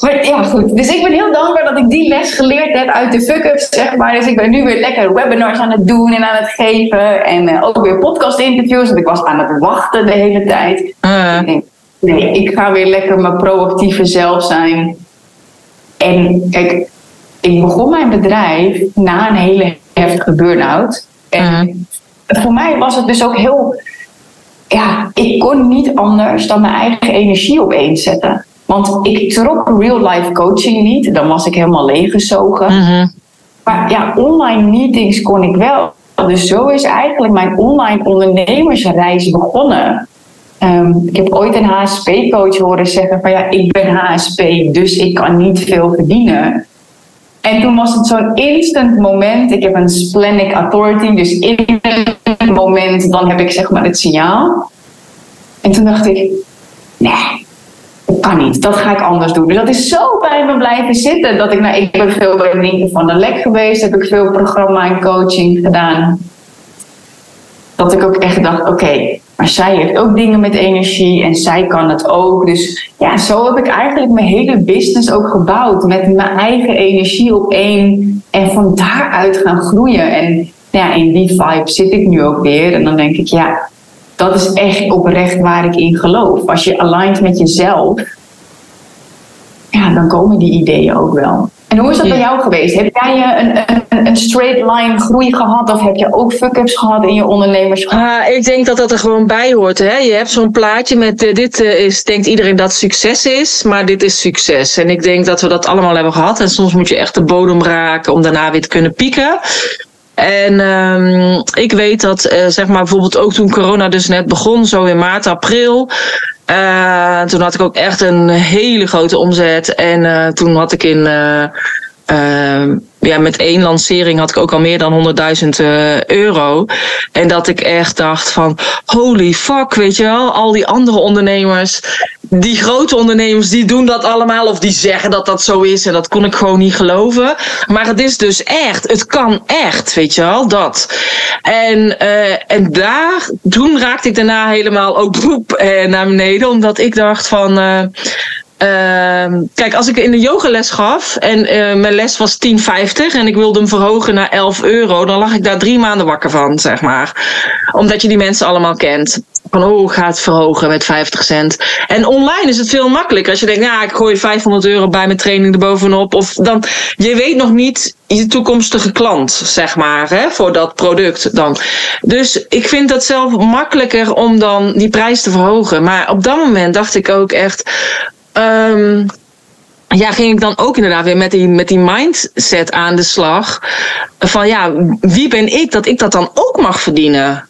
ja, goed. Dus ik ben heel dankbaar dat ik die les geleerd heb uit de fuck-ups, zeg maar. Dus ik ben nu weer lekker webinars aan het doen en aan het geven. En uh, ook weer podcast-interviews, want ik was aan het wachten de hele tijd. Uh. Ik denk, nee, ik ga weer lekker mijn proactieve zelf zijn. En kijk, ik begon mijn bedrijf na een hele heftige burn-out. En uh. voor mij was het dus ook heel... Ja, ik kon niet anders dan mijn eigen energie opeens zetten. Want ik trok real-life coaching niet. Dan was ik helemaal leeggezogen. Mhm. Maar ja, online meetings kon ik wel. Dus zo is eigenlijk mijn online ondernemersreis begonnen. Ehm, ik heb ooit een HSP-coach horen zeggen van ja, ik ben HSP, dus ik kan niet veel verdienen. En toen was het zo'n instant moment. Ik heb een splenic authority, dus in een moment dan heb ik zeg maar het signaal. En toen dacht ik, nee, kan niet, dat ga ik anders doen. Dus dat is zo bij me blijven zitten. Dat ik, nou, ik ben veel bij van der Lek geweest, heb ik veel programma en coaching gedaan. Dat ik ook echt dacht, oké, maar zij heeft ook dingen met energie en zij kan het ook. Dus ja, zo heb ik eigenlijk mijn hele business ook gebouwd. Met mijn eigen energie op één. En van daaruit gaan groeien. En ja, in die vibe zit ik nu ook weer. En dan denk ik, ja, dat is echt oprecht waar ik in geloof. Als je aligned met jezelf, ja, dan komen die ideeën ook wel. En hoe is dat bij jou geweest? Heb jij een, een, een straight line groei gehad of heb je ook fuck-ups gehad in je ondernemerschap? Ah, ik denk dat dat er gewoon bij hoort. Hè? Je hebt zo'n plaatje met uh, dit uh, is, denkt iedereen dat succes is, maar dit is succes. En ik denk dat we dat allemaal hebben gehad. En soms moet je echt de bodem raken om daarna weer te kunnen pieken. En um, ik weet dat, uh, zeg maar, bijvoorbeeld ook toen corona dus net begon, zo in maart, april. Uh, toen had ik ook echt een hele grote omzet. En uh, toen had ik in ja, met één lancering had ik ook al meer dan 100.000 uh, euro. En dat ik echt dacht van, holy fuck, weet je wel, al die andere ondernemers, die grote ondernemers, die doen dat allemaal of die zeggen dat dat zo is. En dat kon ik gewoon niet geloven. Maar het is dus echt, het kan echt, weet je wel, dat. En, uh, en daar, toen raakte ik daarna helemaal ook boep uh, naar beneden, omdat ik dacht van... uh, kijk, als ik in de yogales gaf en uh, mijn les was 10,50 en ik wilde hem verhogen naar 11 euro, dan lag ik daar drie maanden wakker van, zeg maar. Omdat je die mensen allemaal kent. Van, oh, ga het verhogen met 50 cent. En online is het veel makkelijker. Als je denkt, ja, ik gooi 500 euro bij mijn training erbovenop. Of dan, je weet nog niet je toekomstige klant, zeg maar, hè, voor dat product dan. Dus ik vind dat zelf makkelijker om dan die prijs te verhogen. Maar op dat moment dacht ik ook echt, Um, ja, ging ik dan ook inderdaad weer met die, met die mindset aan de slag. Van ja, wie ben ik dat ik dat dan ook mag verdienen?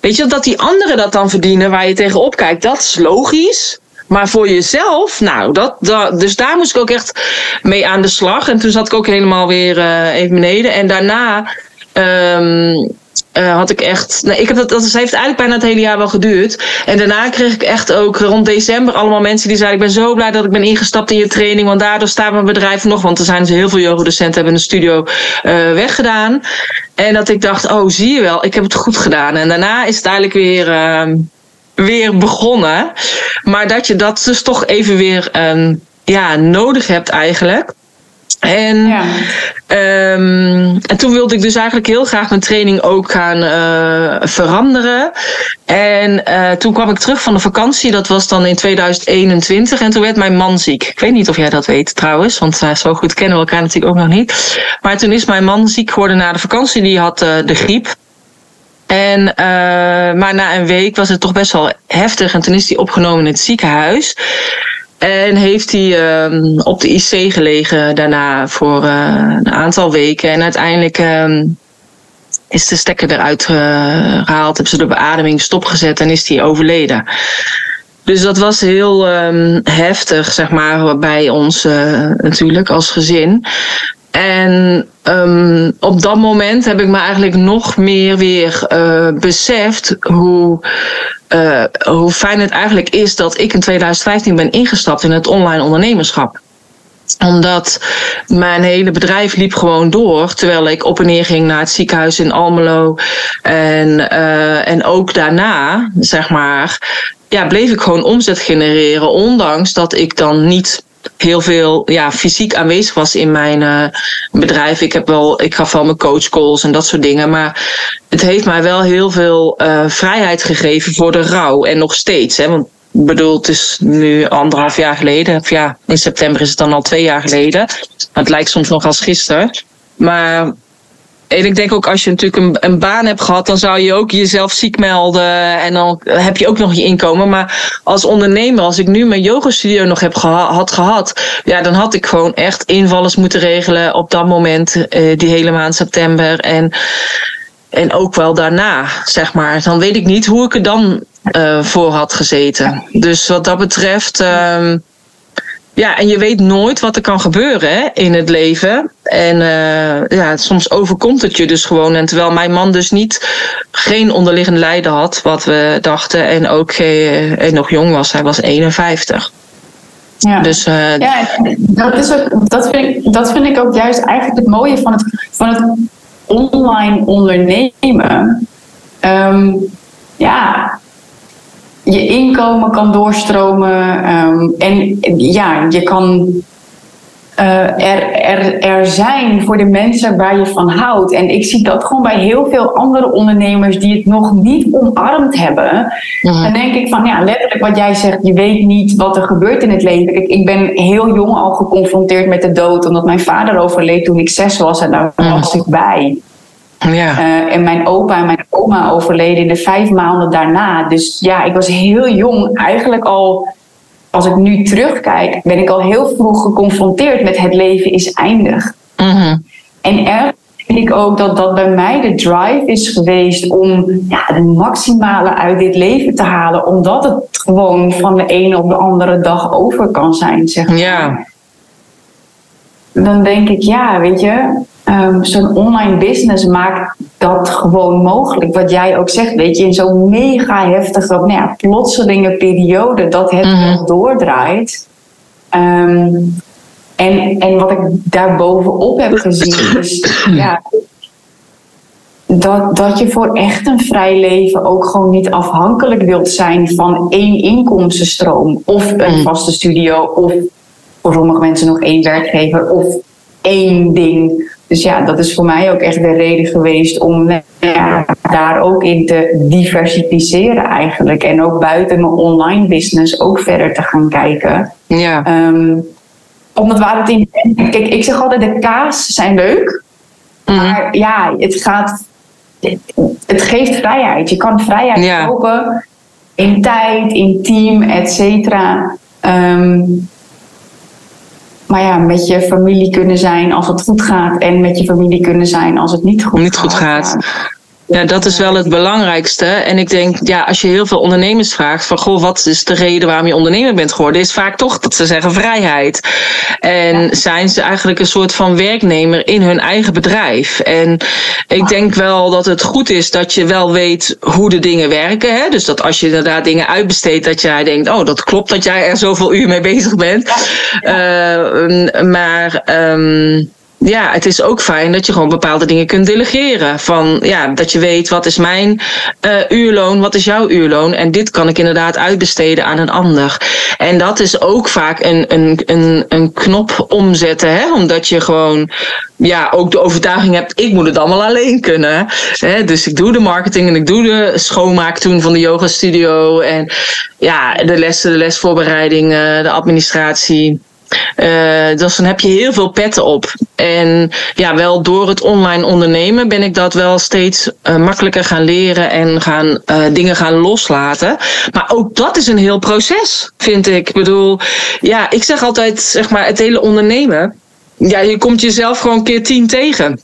Weet je, dat die anderen dat dan verdienen waar je tegenop kijkt, dat is logisch. Maar voor jezelf, nou, dat, dat, dus daar moest ik ook echt mee aan de slag. En toen zat ik ook helemaal weer uh, even beneden. En daarna um, uh, had ik echt. Nee, ik heb dat, dat heeft eigenlijk bijna het hele jaar wel geduurd. En daarna kreeg ik echt ook rond december allemaal mensen die zeiden: Ik ben zo blij dat ik ben ingestapt in je training. Want daardoor staat mijn bedrijf nog. Want er zijn dus heel veel yogadocenten hebben een studio uh, weggedaan. En dat ik dacht: Oh, zie je wel, ik heb het goed gedaan. En daarna is het eigenlijk weer. Uh, weer begonnen. Maar dat je dat dus toch even weer um, ja, nodig hebt eigenlijk. En, ja. um, en toen wilde ik dus eigenlijk heel graag mijn training ook gaan uh, veranderen. En uh, toen kwam ik terug van de vakantie, dat was dan in 2021. En toen werd mijn man ziek. Ik weet niet of jij dat weet trouwens, want uh, zo goed kennen we elkaar natuurlijk ook nog niet. Maar toen is mijn man ziek geworden na de vakantie, die had de griep. En, uh, maar na een week was het toch best wel heftig. En toen is hij opgenomen in het ziekenhuis. En heeft hij um, op de IC gelegen daarna voor uh, een aantal weken. En uiteindelijk um, is de stekker eruit gehaald, hebben ze de beademing stopgezet en is hij overleden. Dus dat was heel um, heftig, zeg maar, bij ons uh, natuurlijk als gezin. En um, op dat moment heb ik me eigenlijk nog meer weer uh, beseft hoe, uh, hoe fijn het eigenlijk is dat ik in 2015 ben ingestapt in het online ondernemerschap omdat mijn hele bedrijf liep gewoon door. Terwijl ik op en neer ging naar het ziekenhuis in Almelo. En, uh, en ook daarna, zeg maar, ja, bleef ik gewoon omzet genereren. Ondanks dat ik dan niet heel veel ja, fysiek aanwezig was in mijn uh, bedrijf. Ik, heb wel, ik gaf wel mijn coachcalls en dat soort dingen. Maar het heeft mij wel heel veel uh, vrijheid gegeven voor de rouw. En nog steeds. Hè, want bedoel, het is nu anderhalf jaar geleden. Of ja, in september is het dan al twee jaar geleden. Maar het lijkt soms nog als gisteren. Maar en ik denk ook als je natuurlijk een, een, baan hebt gehad, dan zou je ook jezelf ziek melden. En dan heb je ook nog je inkomen. Maar als ondernemer, als ik nu mijn yogastudio nog heb geha had gehad, ja, dan had ik gewoon echt invallers moeten regelen op dat moment, uh, die hele maand september. En, en ook wel daarna, zeg maar. Dan weet ik niet hoe ik er dan uh, voor had gezeten. Dus wat dat betreft. Uh, ja, en je weet nooit wat er kan gebeuren hè, in het leven. En uh, ja, soms overkomt het je dus gewoon. En terwijl mijn man dus niet geen onderliggend lijden had, wat we dachten, en ook geen, en nog jong was, hij was 51. Ja, dus, uh, ja dat, is ook, dat, vind ik, dat vind ik ook juist eigenlijk het mooie van het, van het online ondernemen. Um, ja, je inkomen kan doorstromen. Um, en ja, je kan uh, er, er, er zijn voor de mensen waar je van houdt. En ik zie dat gewoon bij heel veel andere ondernemers die het nog niet omarmd hebben. Mm Dan denk ik van ja, letterlijk wat jij zegt, je weet niet wat er gebeurt in het leven. Ik, ik ben heel jong al geconfronteerd met de dood, omdat mijn vader overleed toen ik zes was en daar mhm. was ik bij. Ja. Uh, en mijn opa en mijn oma overleden in de vijf maanden daarna. Dus ja, ik was heel jong. Eigenlijk al, als ik nu terugkijk, ben ik al heel vroeg geconfronteerd met het leven is eindig. Mm -hmm. En er, ik ook dat dat bij mij de drive is geweest om ja, de maximale uit dit leven te halen. Omdat het gewoon van de ene op de andere dag over kan zijn, zeg maar. Ja. Dan denk ik, ja, weet je, ehm, zo'n online business maakt dat gewoon mogelijk. Wat jij ook zegt, weet je, in zo'n mega heftige, nou ja, plotselinge periode dat het Mhm. wel doordraait. Ehm, en, en wat ik daarbovenop heb gezien is ja, dat, dat je voor echt een vrij leven ook gewoon niet afhankelijk wilt zijn van één inkomstenstroom of een Mm. vaste studio of voor sommige mensen nog één werkgever of één ding. Dus ja, dat is voor mij ook echt de reden geweest om nou ja, daar ook in te diversificeren eigenlijk. En ook buiten mijn online business ook verder te gaan kijken. Ja. Ehm, omdat waar het in. Kijk, ik zeg altijd: de kaas zijn leuk. Mhm. Maar ja, het gaat. Het, geeft vrijheid. Je kan vrijheid Ja. kopen in tijd, in team, et cetera. Ehm, maar ja, met je familie kunnen zijn als het goed gaat. En met je familie kunnen zijn als het niet goed Niet goed gaat. Ja, dat is wel het belangrijkste. En ik denk, ja, als je heel veel ondernemers vraagt van goh, wat is de reden waarom je ondernemer bent geworden, is vaak toch dat ze zeggen vrijheid. En zijn ze eigenlijk een soort van werknemer in hun eigen bedrijf. En ik denk wel dat het goed is dat je wel weet hoe de dingen werken. Hè? Dus dat als je inderdaad dingen uitbesteedt, dat jij denkt, oh, dat klopt dat jij er zoveel uur mee bezig bent. Eh, maar. ehm, ja, het is ook fijn dat je gewoon bepaalde dingen kunt delegeren. Van ja, dat je weet wat is mijn eh, uurloon, wat is jouw uurloon. En dit kan ik inderdaad uitbesteden aan een ander. En dat is ook vaak een, een, een, een knop omzetten. Hè? Omdat je gewoon ja, ook de overtuiging hebt, ik moet het allemaal alleen kunnen. Hè? Dus ik doe de marketing en ik doe de schoonmaak toen van de yoga studio. En ja, de lessen, de lesvoorbereiding, eh, de administratie. Uh, dus dan heb je heel veel petten op. En ja, wel door het online ondernemen ben ik dat wel steeds uh, makkelijker gaan leren en gaan uh, dingen gaan loslaten. Maar ook dat is een heel proces, vind ik. Ik bedoel, ja, ik zeg altijd, zeg maar, het hele ondernemen. Ja, je komt jezelf gewoon keer tien tegen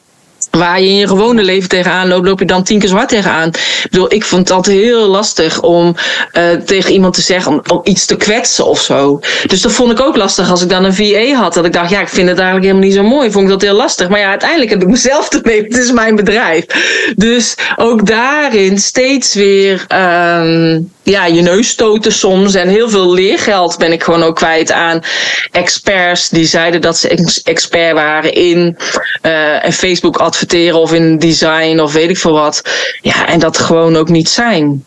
waar je in je gewone leven tegenaan loopt, loop je dan tien keer zwart tegenaan. Ik bedoel, ik vond altijd heel lastig om uh, tegen iemand te zeggen, om, iets te kwetsen of zo. Dus dat vond ik ook lastig als ik dan een VA had. Dat ik dacht, ja, ik vind het eigenlijk helemaal niet zo mooi. Vond ik dat heel lastig. Maar ja, uiteindelijk heb ik mezelf <laughs> ermee. Het is mijn bedrijf. Dus ook daarin steeds weer um, ja, je neus stoten soms. En heel veel leergeld ben ik gewoon ook kwijt aan experts die zeiden dat ze expert waren in uh, Facebook adverteren of in design of weet ik veel wat. Ja, en dat gewoon ook niet zijn.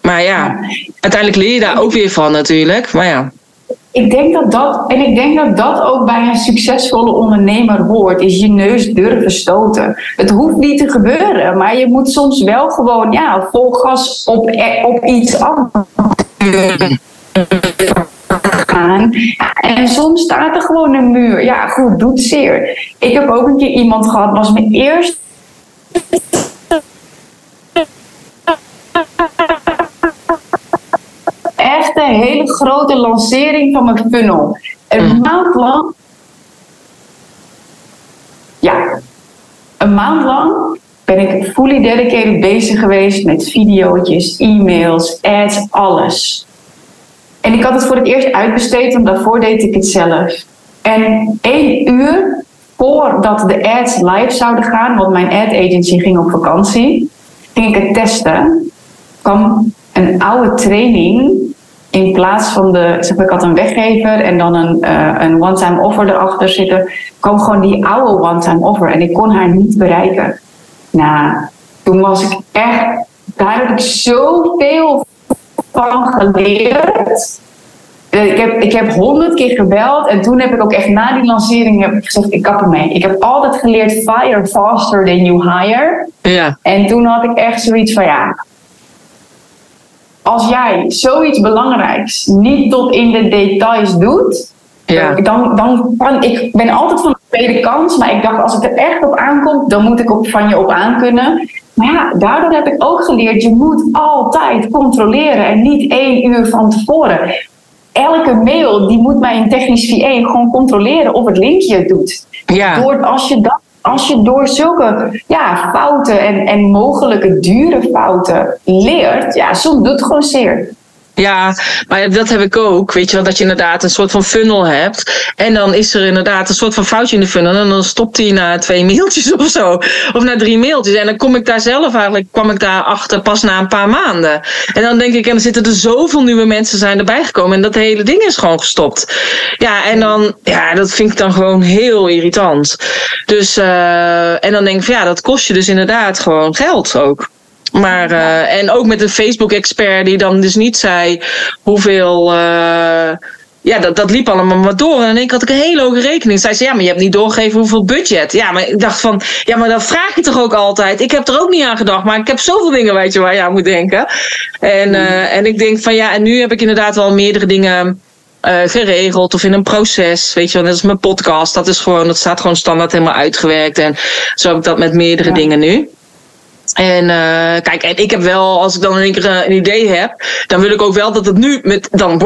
Maar ja, uiteindelijk leer je daar ook weer van natuurlijk. Maar ja. Ik denk dat dat, en ik denk dat dat ook bij een succesvolle ondernemer hoort, is je neus durven stoten. Het hoeft niet te gebeuren, maar je moet soms wel gewoon, ja, vol gas op, op iets anders gaan. En soms staat er gewoon een muur. Ja, goed, doet zeer. Ik heb ook een keer iemand gehad, was mijn eerste. Echt een hele grote lancering van mijn funnel. Een mm. maand lang. Ja, een maand lang ben ik fully dedicated bezig geweest met video's, e-mails, ads, alles. En ik had het voor het eerst uitbesteed, want daarvoor deed ik het zelf. En één uur voordat de ads live zouden gaan, want mijn ad agency ging op vakantie, ging ik het testen. kwam een oude training in plaats van de, zeg maar, ik had een weggever en dan een, uh, een one-time offer erachter zitten, kwam gewoon die oude one-time offer en ik kon haar niet bereiken. Nou, toen was ik echt, daar heb ik zoveel van geleerd. Ik heb, ik heb honderd keer gebeld en toen heb ik ook echt na die lancering heb ik gezegd, ik kap ermee. Ik heb altijd geleerd fire faster than you hire. Ja. En toen had ik echt zoiets van ja, als jij zoiets belangrijks niet tot in de details doet, ja. dan, dan kan ik ben altijd van de tweede kans, maar ik dacht als het er echt op aankomt, dan moet ik op, van je op aankunnen. Maar ja, daardoor heb ik ook geleerd, je moet altijd controleren en niet één uur van tevoren. Elke mail die moet mijn technisch VA gewoon controleren of het linkje het doet. Ja. Door als je dat als je door zulke ja, fouten en, en mogelijke dure fouten leert, ja, soms doet het gewoon zeer. Ja, maar dat heb ik ook. Weet je wel, dat je inderdaad een soort van funnel hebt. En dan is er inderdaad een soort van foutje in de funnel. En dan stopt hij na twee <laughs> mailtjes of zo. Of na drie mailtjes. En dan kom ik daar zelf eigenlijk, kwam ik daar achter pas na een paar maanden. En dan denk ik, en dan zitten er zoveel nieuwe mensen zijn erbij gekomen. En dat hele ding is gewoon gestopt. Ja, en dan, ja, dat vind ik dan gewoon heel irritant. Dus, uh, en dan denk ik van ja, dat kost je dus inderdaad gewoon geld ook. Maar, uh, en ook met een Facebook-expert die dan dus niet zei hoeveel. Uh, ja, dat, dat liep allemaal maar door. En ik had ik een hele hoge rekening. Zei ze, ja, maar je hebt niet doorgegeven hoeveel budget. Ja, maar ik dacht van, ja, maar dat vraag je toch ook altijd. Ik heb er ook niet aan gedacht, maar ik heb zoveel dingen, weet je, waar je aan moet denken. En, uh, en ik denk van, ja, en nu heb ik inderdaad wel meerdere dingen uh, geregeld of in een proces. Weet je wel, net als mijn podcast. Dat is gewoon, dat staat gewoon standaard helemaal uitgewerkt. En zo heb ik dat met meerdere ja. dingen nu. En uh, kijk, en ik heb wel, als ik dan in één keer een idee heb, dan wil ik ook wel dat het nu met dan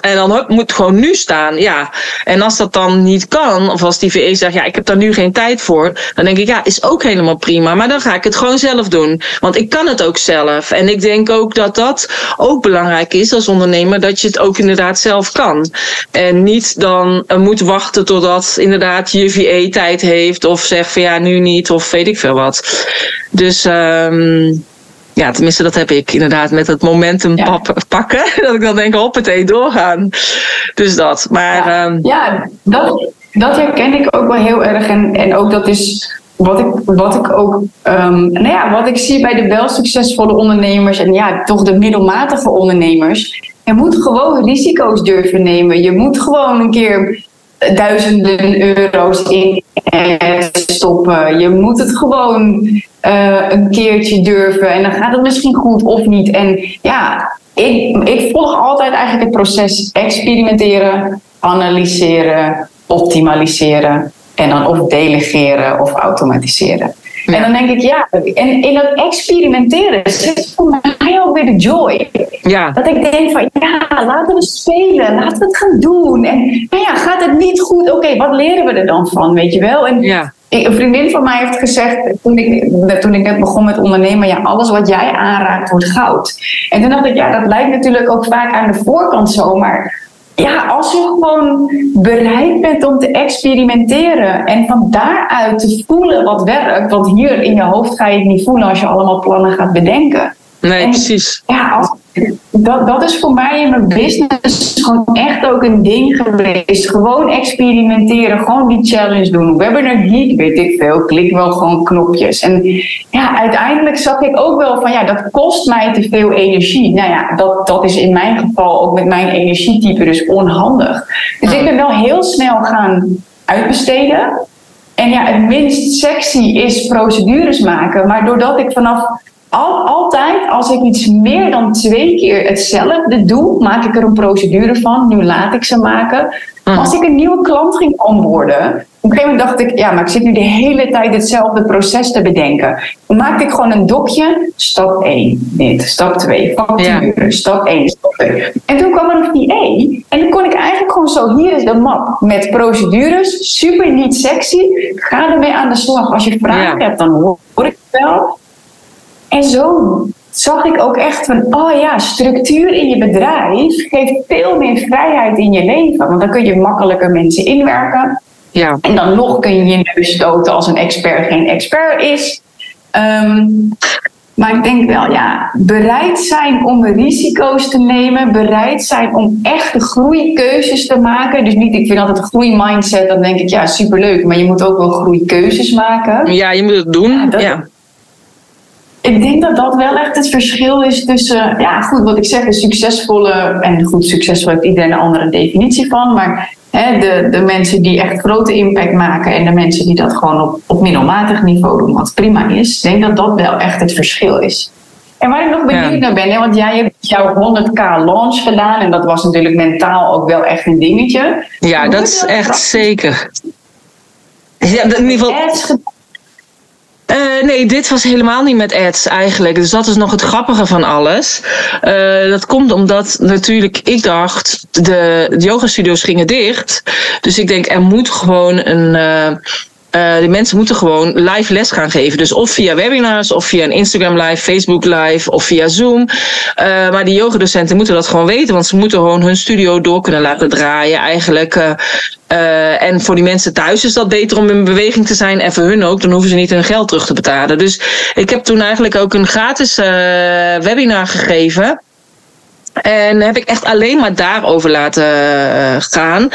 en dan moet gewoon nu staan. Ja. En als dat dan niet kan, of als die VE zegt, ja, ik heb daar nu geen tijd voor, dan denk ik, ja, is ook helemaal prima. Maar dan ga ik het gewoon zelf doen. Want ik kan het ook zelf. En ik denk ook dat dat ook belangrijk is als ondernemer, dat je het ook inderdaad zelf kan. En niet dan uh, moet wachten totdat inderdaad je VE tijd heeft, of zegt van ja, nu niet, of weet ik veel wat. Dus um, ja, tenminste, dat heb ik inderdaad met het momentum ja. pakken. <laughs> Dat ik dan denk, hoppatee, doorgaan. Dus dat. Maar, ja, um, ja dat, dat herken ik ook wel heel erg. En, en ook dat is wat ik, wat ik ook, um, nou ja, wat ik zie bij de wel succesvolle ondernemers en ja, toch de middelmatige ondernemers. Je moet gewoon risico's durven nemen. Je moet gewoon een keer duizenden euro's in stoppen. Je moet het gewoon uh, een keertje durven en dan gaat het misschien goed of niet. En ja, ik, ik volg altijd eigenlijk het proces experimenteren, analyseren, optimaliseren en dan of delegeren of automatiseren. Ja. En dan denk ik, ja, en in dat experimenteren zit voor mij ook weer de joy. Ja. Dat ik denk van, ja, laten we spelen, laten we het gaan doen. En nou ja, gaat het niet goed, oké, okay, wat leren we er dan van, weet je wel? En ja. Een vriendin van mij heeft gezegd, toen ik, toen ik net begon met ondernemen, ja, alles wat jij aanraakt wordt goud. En toen dacht ik, ja, dat lijkt natuurlijk ook vaak aan de voorkant zo, maar ja, als je gewoon bereid bent om te experimenteren en van daaruit te voelen wat werkt, want hier in je hoofd ga je het niet voelen als je allemaal plannen gaat bedenken. Nee, en, precies. Ja, als, dat, dat is voor mij in mijn business gewoon echt ook een ding geweest. Gewoon experimenteren, gewoon die challenge doen. Webinar Geek, weet ik veel, klik wel gewoon knopjes. En ja, uiteindelijk zag ik ook wel van ja, dat kost mij te veel energie. Nou ja, dat, dat is in mijn geval ook met mijn energietype dus onhandig. Dus ik ben wel heel snel gaan uitbesteden. En ja, het minst sexy is procedures maken. Maar doordat ik vanaf al, altijd, als ik iets meer dan twee keer hetzelfde doe, maak ik er een procedure van. Nu laat ik ze maken. Mm. Als ik een nieuwe klant ging onboorden, op een gegeven moment dacht ik, ja, maar ik zit nu de hele tijd hetzelfde proces te bedenken. Dan maakte ik gewoon een dokje, stap 1, dit, stap 2, facturen, ja. stap 1, stap 2. En toen kwam er nog die E. En dan kon ik eigenlijk gewoon zo, hier is de map met procedures, super niet sexy. Ga ermee aan de slag. Als je vragen ja. hebt, dan hoor ik het wel. En zo zag ik ook echt van, oh ja, structuur in je bedrijf geeft veel meer vrijheid in je leven. Want dan kun je makkelijker mensen inwerken. Ja. En dan nog kun je je neus stoten als een expert geen expert is. Um, maar ik denk wel, ja, bereid zijn om risico's te nemen, bereid zijn om echte groeikeuzes te maken. Dus niet, ik vind altijd groeimindset, dan denk ik, ja, superleuk, maar je moet ook wel groeikeuzes maken. Ja, je moet het doen. Ja, dat, ja ik denk dat dat wel echt het verschil is tussen, ja, goed, wat ik zeg, een succesvolle. En goed, succesvol heeft iedereen een andere definitie van. Maar hè, de, de mensen die echt grote impact maken en de mensen die dat gewoon op, op middelmatig niveau doen, wat prima is. Ik denk dat dat wel echt het verschil is. En waar ik nog benieuwd naar ben, hè, want jij hebt jouw 100k launch gedaan en dat was natuurlijk mentaal ook wel echt een dingetje. Ja, dat is echt zeker. Ja, in ieder geval. Uh, nee, dit was helemaal niet met ads eigenlijk. Dus dat is nog het grappige van alles. Uh, dat komt omdat natuurlijk ik dacht, de, yoga studio's gingen dicht. Dus ik denk, er moet gewoon een... Uh, uh, de mensen moeten gewoon live les gaan geven. Dus of via webinars, of via een Instagram live, Facebook live, of via Zoom. Uh, maar die yogadocenten moeten dat gewoon weten, want ze moeten gewoon hun studio door kunnen laten draaien eigenlijk. Uh, en voor die mensen thuis is dat beter om in beweging te zijn. En voor hun ook, dan hoeven ze niet hun geld terug te betalen. Dus ik heb toen eigenlijk ook een gratis webinar gegeven. En heb ik echt alleen maar daarover laten uh, gaan.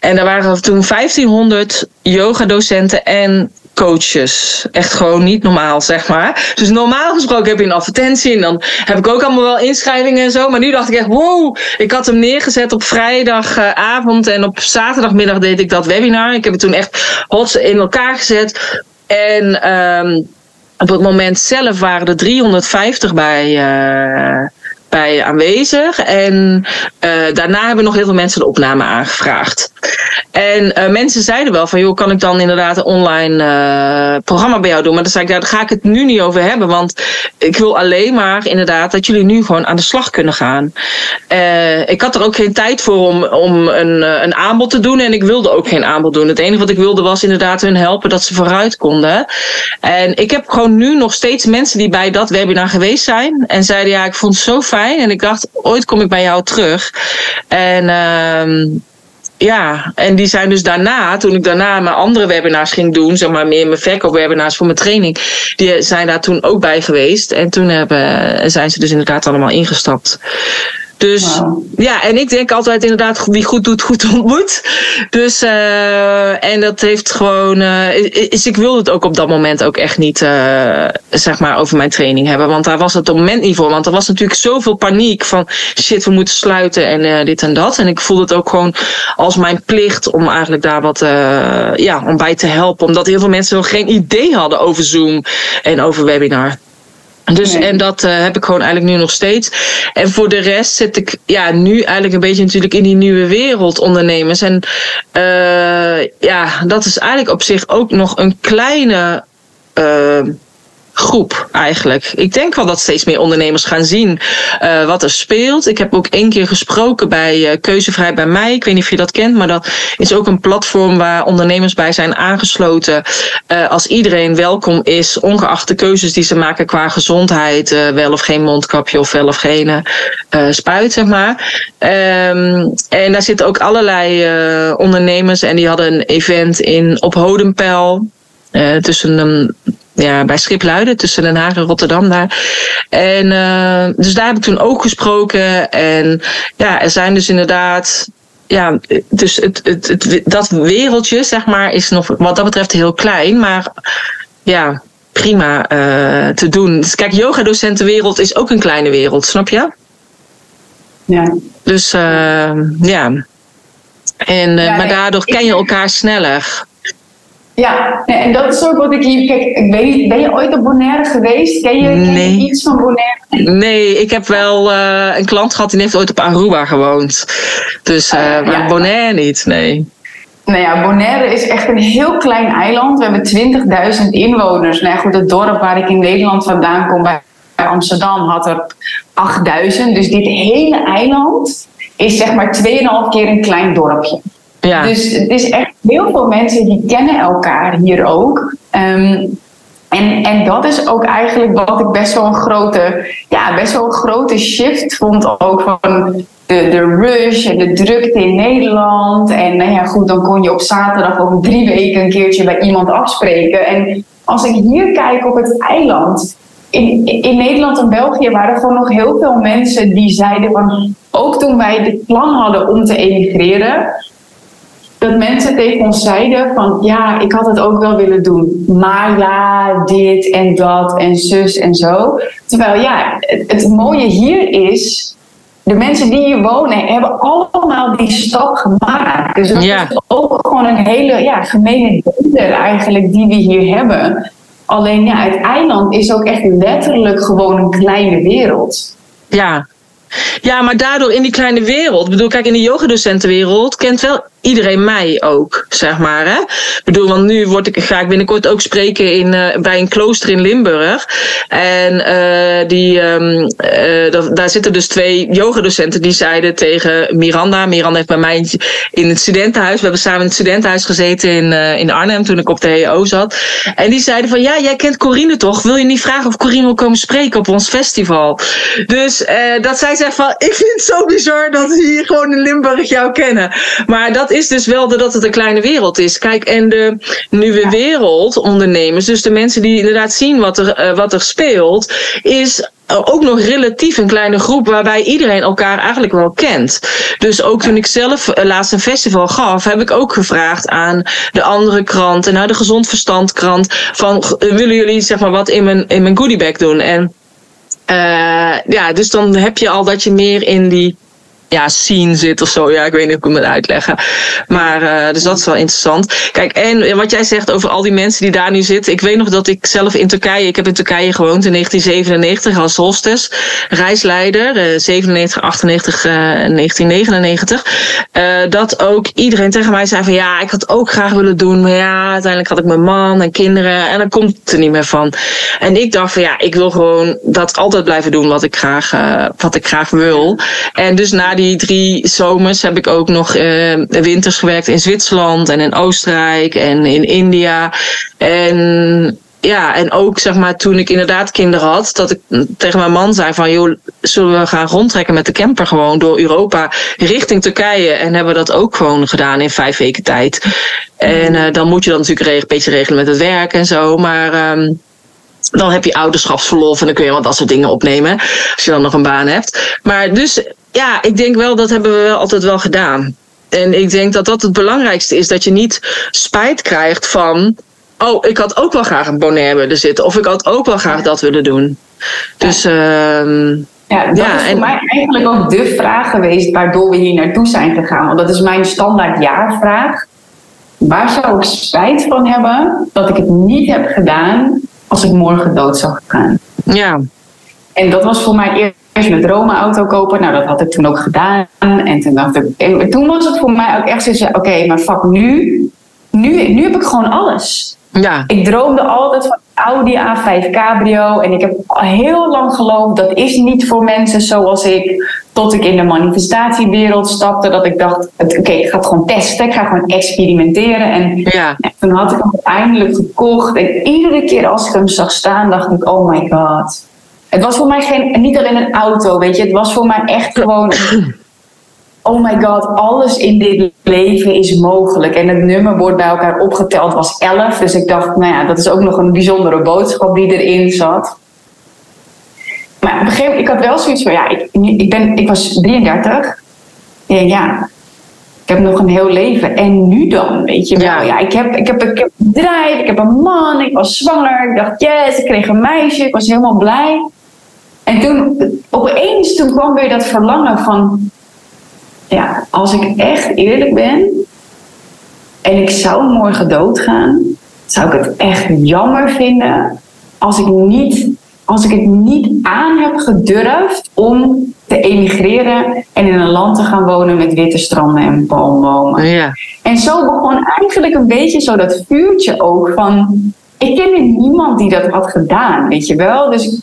En daar waren toen 1500 yogadocenten en coaches. Echt gewoon niet normaal, zeg maar. Dus normaal gesproken heb je een advertentie en dan heb ik ook allemaal wel inschrijvingen en zo. Maar nu dacht ik echt, wow, ik had hem neergezet op vrijdagavond en op zaterdagmiddag deed ik dat webinar. Ik heb het toen echt hot in elkaar gezet. En um, op het moment zelf waren er 350 bij. Uh, bij aanwezig. En uh, daarna hebben nog heel veel mensen de opname aangevraagd. En uh, mensen zeiden wel van, joh, kan ik dan inderdaad een online uh, programma bij jou doen? Maar dan zei ik, daar ga ik het nu niet over hebben. Want ik wil alleen maar inderdaad dat jullie nu gewoon aan de slag kunnen gaan. ik had er ook geen tijd voor om, om een, een aanbod te doen. En ik wilde ook geen aanbod doen. Het enige wat ik wilde was inderdaad hun helpen dat ze vooruit konden. En ik heb gewoon nu nog steeds mensen die bij dat webinar geweest zijn. En zeiden, ja, ik vond het zo fijn en ik dacht, ooit kom ik bij jou terug. En uh, ja, en die zijn dus daarna, toen ik daarna mijn andere webinars ging doen, zeg maar meer mijn verkoopwebinars voor mijn training, die zijn daar toen ook bij geweest. En toen hebben, zijn ze dus inderdaad allemaal ingestapt. Dus ja, en ik denk altijd inderdaad, wie goed doet, goed ontmoet. Dus, uh, en dat heeft gewoon, uh, is, ik wilde het ook op dat moment ook echt niet, uh, zeg maar, over mijn training hebben. Want daar was het moment niet voor. Want er was natuurlijk zoveel paniek van, shit, we moeten sluiten en dit en dat. En ik voelde het ook gewoon als mijn plicht om eigenlijk daar wat, ja, om bij te helpen. Omdat heel veel mensen nog geen idee hadden over Zoom en over webinar. Dus en dat uh, heb ik gewoon eigenlijk nu nog steeds. En voor de rest zit ik ja, nu eigenlijk een beetje natuurlijk in die nieuwe wereld ondernemers. En uh, ja, dat is eigenlijk op zich ook nog een kleine. Uh, groep eigenlijk. Ik denk wel dat steeds meer ondernemers gaan zien uh, wat er speelt. Ik heb ook één keer gesproken bij uh, Keuzevrij bij mij. Ik weet niet of je dat kent, maar dat is ook een platform waar ondernemers bij zijn aangesloten. Uh, als iedereen welkom is, ongeacht de keuzes die ze maken qua gezondheid, wel of geen mondkapje of wel of geen spuit, zeg maar. Um, en daar zitten ook allerlei ondernemers en die hadden een event in op Hodenpel. Tussen een ja, bij Schipluiden, tussen Den Haag en Rotterdam daar. En uh, dus daar heb ik toen ook gesproken. En ja, er zijn dus inderdaad. Ja, dus het, het, het, dat wereldje, zeg maar, is nog wat dat betreft heel klein. Maar ja, prima uh, te doen. Dus kijk, yoga-docentenwereld is ook een kleine wereld, snap je? Ja. Dus uh, ja. En, ja, maar daardoor ken je elkaar sneller. Ja, en dat is ook wat ik hier. Kijk, ik weet ben je ooit op Bonaire geweest? Ken je, nee. iets van Bonaire? Nee, ik heb wel uh, een klant gehad die heeft ooit op Aruba gewoond. Dus, uh, uh, ja. Bonaire niet, nee. Nou ja, Bonaire is echt een heel klein eiland. We hebben 20.000 inwoners. Nou ja, goed, het dorp waar ik in Nederland vandaan kom, bij Amsterdam, had er 8.000. Dus dit hele eiland is zeg maar 2,5 keer een klein dorpje. Dus het is echt heel veel mensen die kennen elkaar hier ook. Um, en, en dat is ook eigenlijk wat ik best wel een grote, ja, best wel een grote shift vond ook van de, de rush en de drukte in Nederland. En nou ja, goed, dan kon je op zaterdag over drie weken een keertje bij iemand afspreken. En als ik hier kijk op het eiland, in, in Nederland en België waren er gewoon nog heel veel mensen die zeiden van, ook toen wij het plan hadden om te emigreren, dat mensen tegen ons zeiden van ja, ik had het ook wel willen doen. Maar ja, dit en dat en zus en zo. Terwijl ja, het, het mooie hier is, de mensen die hier wonen hebben allemaal die stap gemaakt. Dus dat ja. is ook gewoon een hele ja, gemene donder eigenlijk die we hier hebben. Alleen ja, het eiland is ook echt letterlijk gewoon een kleine wereld. Ja, Ja, maar daardoor in die kleine wereld. Ik bedoel, kijk, in de yogadocentenwereld kent wel iedereen mij ook, zeg maar. Hè? Ik bedoel, want nu word ik, ga ik binnenkort ook spreken in, uh, bij een klooster in Limburg. En uh, die, um, uh, daar zitten dus twee yogadocenten die zeiden tegen Miranda. Miranda heeft bij mij in het studentenhuis. We hebben samen in het studentenhuis gezeten in, in Arnhem toen ik op de HEO zat. En die zeiden van, ja, jij kent Corine toch? Wil je niet vragen of Corine wil komen spreken op ons festival? Dus dat zij zegt van, ik vind het zo bizar dat ze hier gewoon in Limburg jou kennen. Maar dat is dus wel dat het een kleine wereld is. Kijk, en de nieuwe wereldondernemers, dus de mensen die inderdaad zien wat er, uh, wat er speelt, is ook nog relatief een kleine groep waarbij iedereen elkaar eigenlijk wel kent. Dus ook toen ik zelf uh, laatst een festival gaf, heb ik ook gevraagd aan de andere krant en naar de Gezond Verstand krant van willen jullie zeg maar wat in mijn, in mijn goodiebag doen? En uh, ja, dus dan heb je al dat je meer in die ja, scene zit of zo. Ja, ik weet niet hoe ik het moet uitleggen. Maar uh, dus dat is wel interessant. Kijk, en wat jij zegt over al die mensen die daar nu zitten. Ik weet nog dat ik zelf in Turkije, ik heb in Turkije gewoond in 1997 als hostess, reisleider, uh, 97, 98, uh, 1999. Uh, dat ook iedereen tegen mij zei van ja, ik had ook graag willen doen. Maar ja, uiteindelijk had ik mijn man en kinderen en dan komt het er niet meer van. En ik dacht van ja, ik wil gewoon dat altijd blijven doen wat ik graag, uh, wat ik graag wil. En dus na die drie zomers heb ik ook nog uh, winters gewerkt in Zwitserland en in Oostenrijk en in India. En ja, en ook zeg maar toen ik inderdaad kinderen had, dat ik tegen mijn man zei van joh, zullen we gaan rondtrekken met de camper gewoon door Europa richting Turkije. En hebben dat ook gewoon gedaan in vijf weken tijd. En uh, dan moet je dan natuurlijk een beetje regelen met het werk en zo. Maar um, dan heb je ouderschapsverlof en dan kun je wat dat soort dingen opnemen. Als je dan nog een baan hebt. Maar dus ja, ik denk wel dat hebben we wel altijd wel gedaan. En ik denk dat dat het belangrijkste is. Dat je niet spijt krijgt van. Oh, ik had ook wel graag een Bonaire willen zitten. Of ik had ook wel graag dat willen doen. Dus. Ja. Uh, ja, dat ja, is voor en, mij eigenlijk ook de vraag geweest waardoor we hier naartoe zijn gegaan. Want dat is mijn standaard jaarvraag. Waar zou ik spijt van hebben dat ik het niet heb gedaan als ik morgen dood zou gaan? Ja. En dat was voor mij eerst mijn dromenauto kopen. Nou, dat had ik toen ook gedaan. En toen dacht ik, en toen was het voor mij ook echt zo, oké, okay, maar fuck, nu, nu, nu heb ik gewoon alles. Ja. Ik droomde altijd van Audi A5 Cabrio. En ik heb al heel lang geloofd dat is niet voor mensen zoals ik. Tot ik in de manifestatiewereld stapte. Dat ik dacht, oké, okay, ik ga het gewoon testen. Ik ga gewoon experimenteren. En ja. ja, toen had ik hem uiteindelijk gekocht. En iedere keer als ik hem zag staan, dacht ik, oh my god. Het was voor mij geen, niet alleen een auto, weet je. Het was voor mij echt gewoon <laughs> oh my god, alles in dit leven is mogelijk. En het nummer wordt bij elkaar opgeteld, was 11. Dus ik dacht, nou ja, dat is ook nog een bijzondere boodschap die erin zat. Maar op een gegeven moment, ik had wel zoiets van, ja, ik, ik, ben, ik was 33. En ja, ik heb nog een heel leven. En nu dan, weet je wel. Ja, ja ik, heb, ik, heb, ik heb een bedrijf, ik heb een man, ik was zwanger. Ik dacht, yes, ik kreeg een meisje, ik was helemaal blij. En toen, opeens, toen kwam weer dat verlangen van ja, als ik echt eerlijk ben en ik zou morgen doodgaan, zou ik het echt jammer vinden als ik, niet, als ik het niet aan heb gedurfd om te emigreren en in een land te gaan wonen met witte stranden en palmbomen. Ja. En zo begon eigenlijk een beetje zo dat vuurtje ook van. Ik kende niemand die dat had gedaan, weet je wel. Dus ik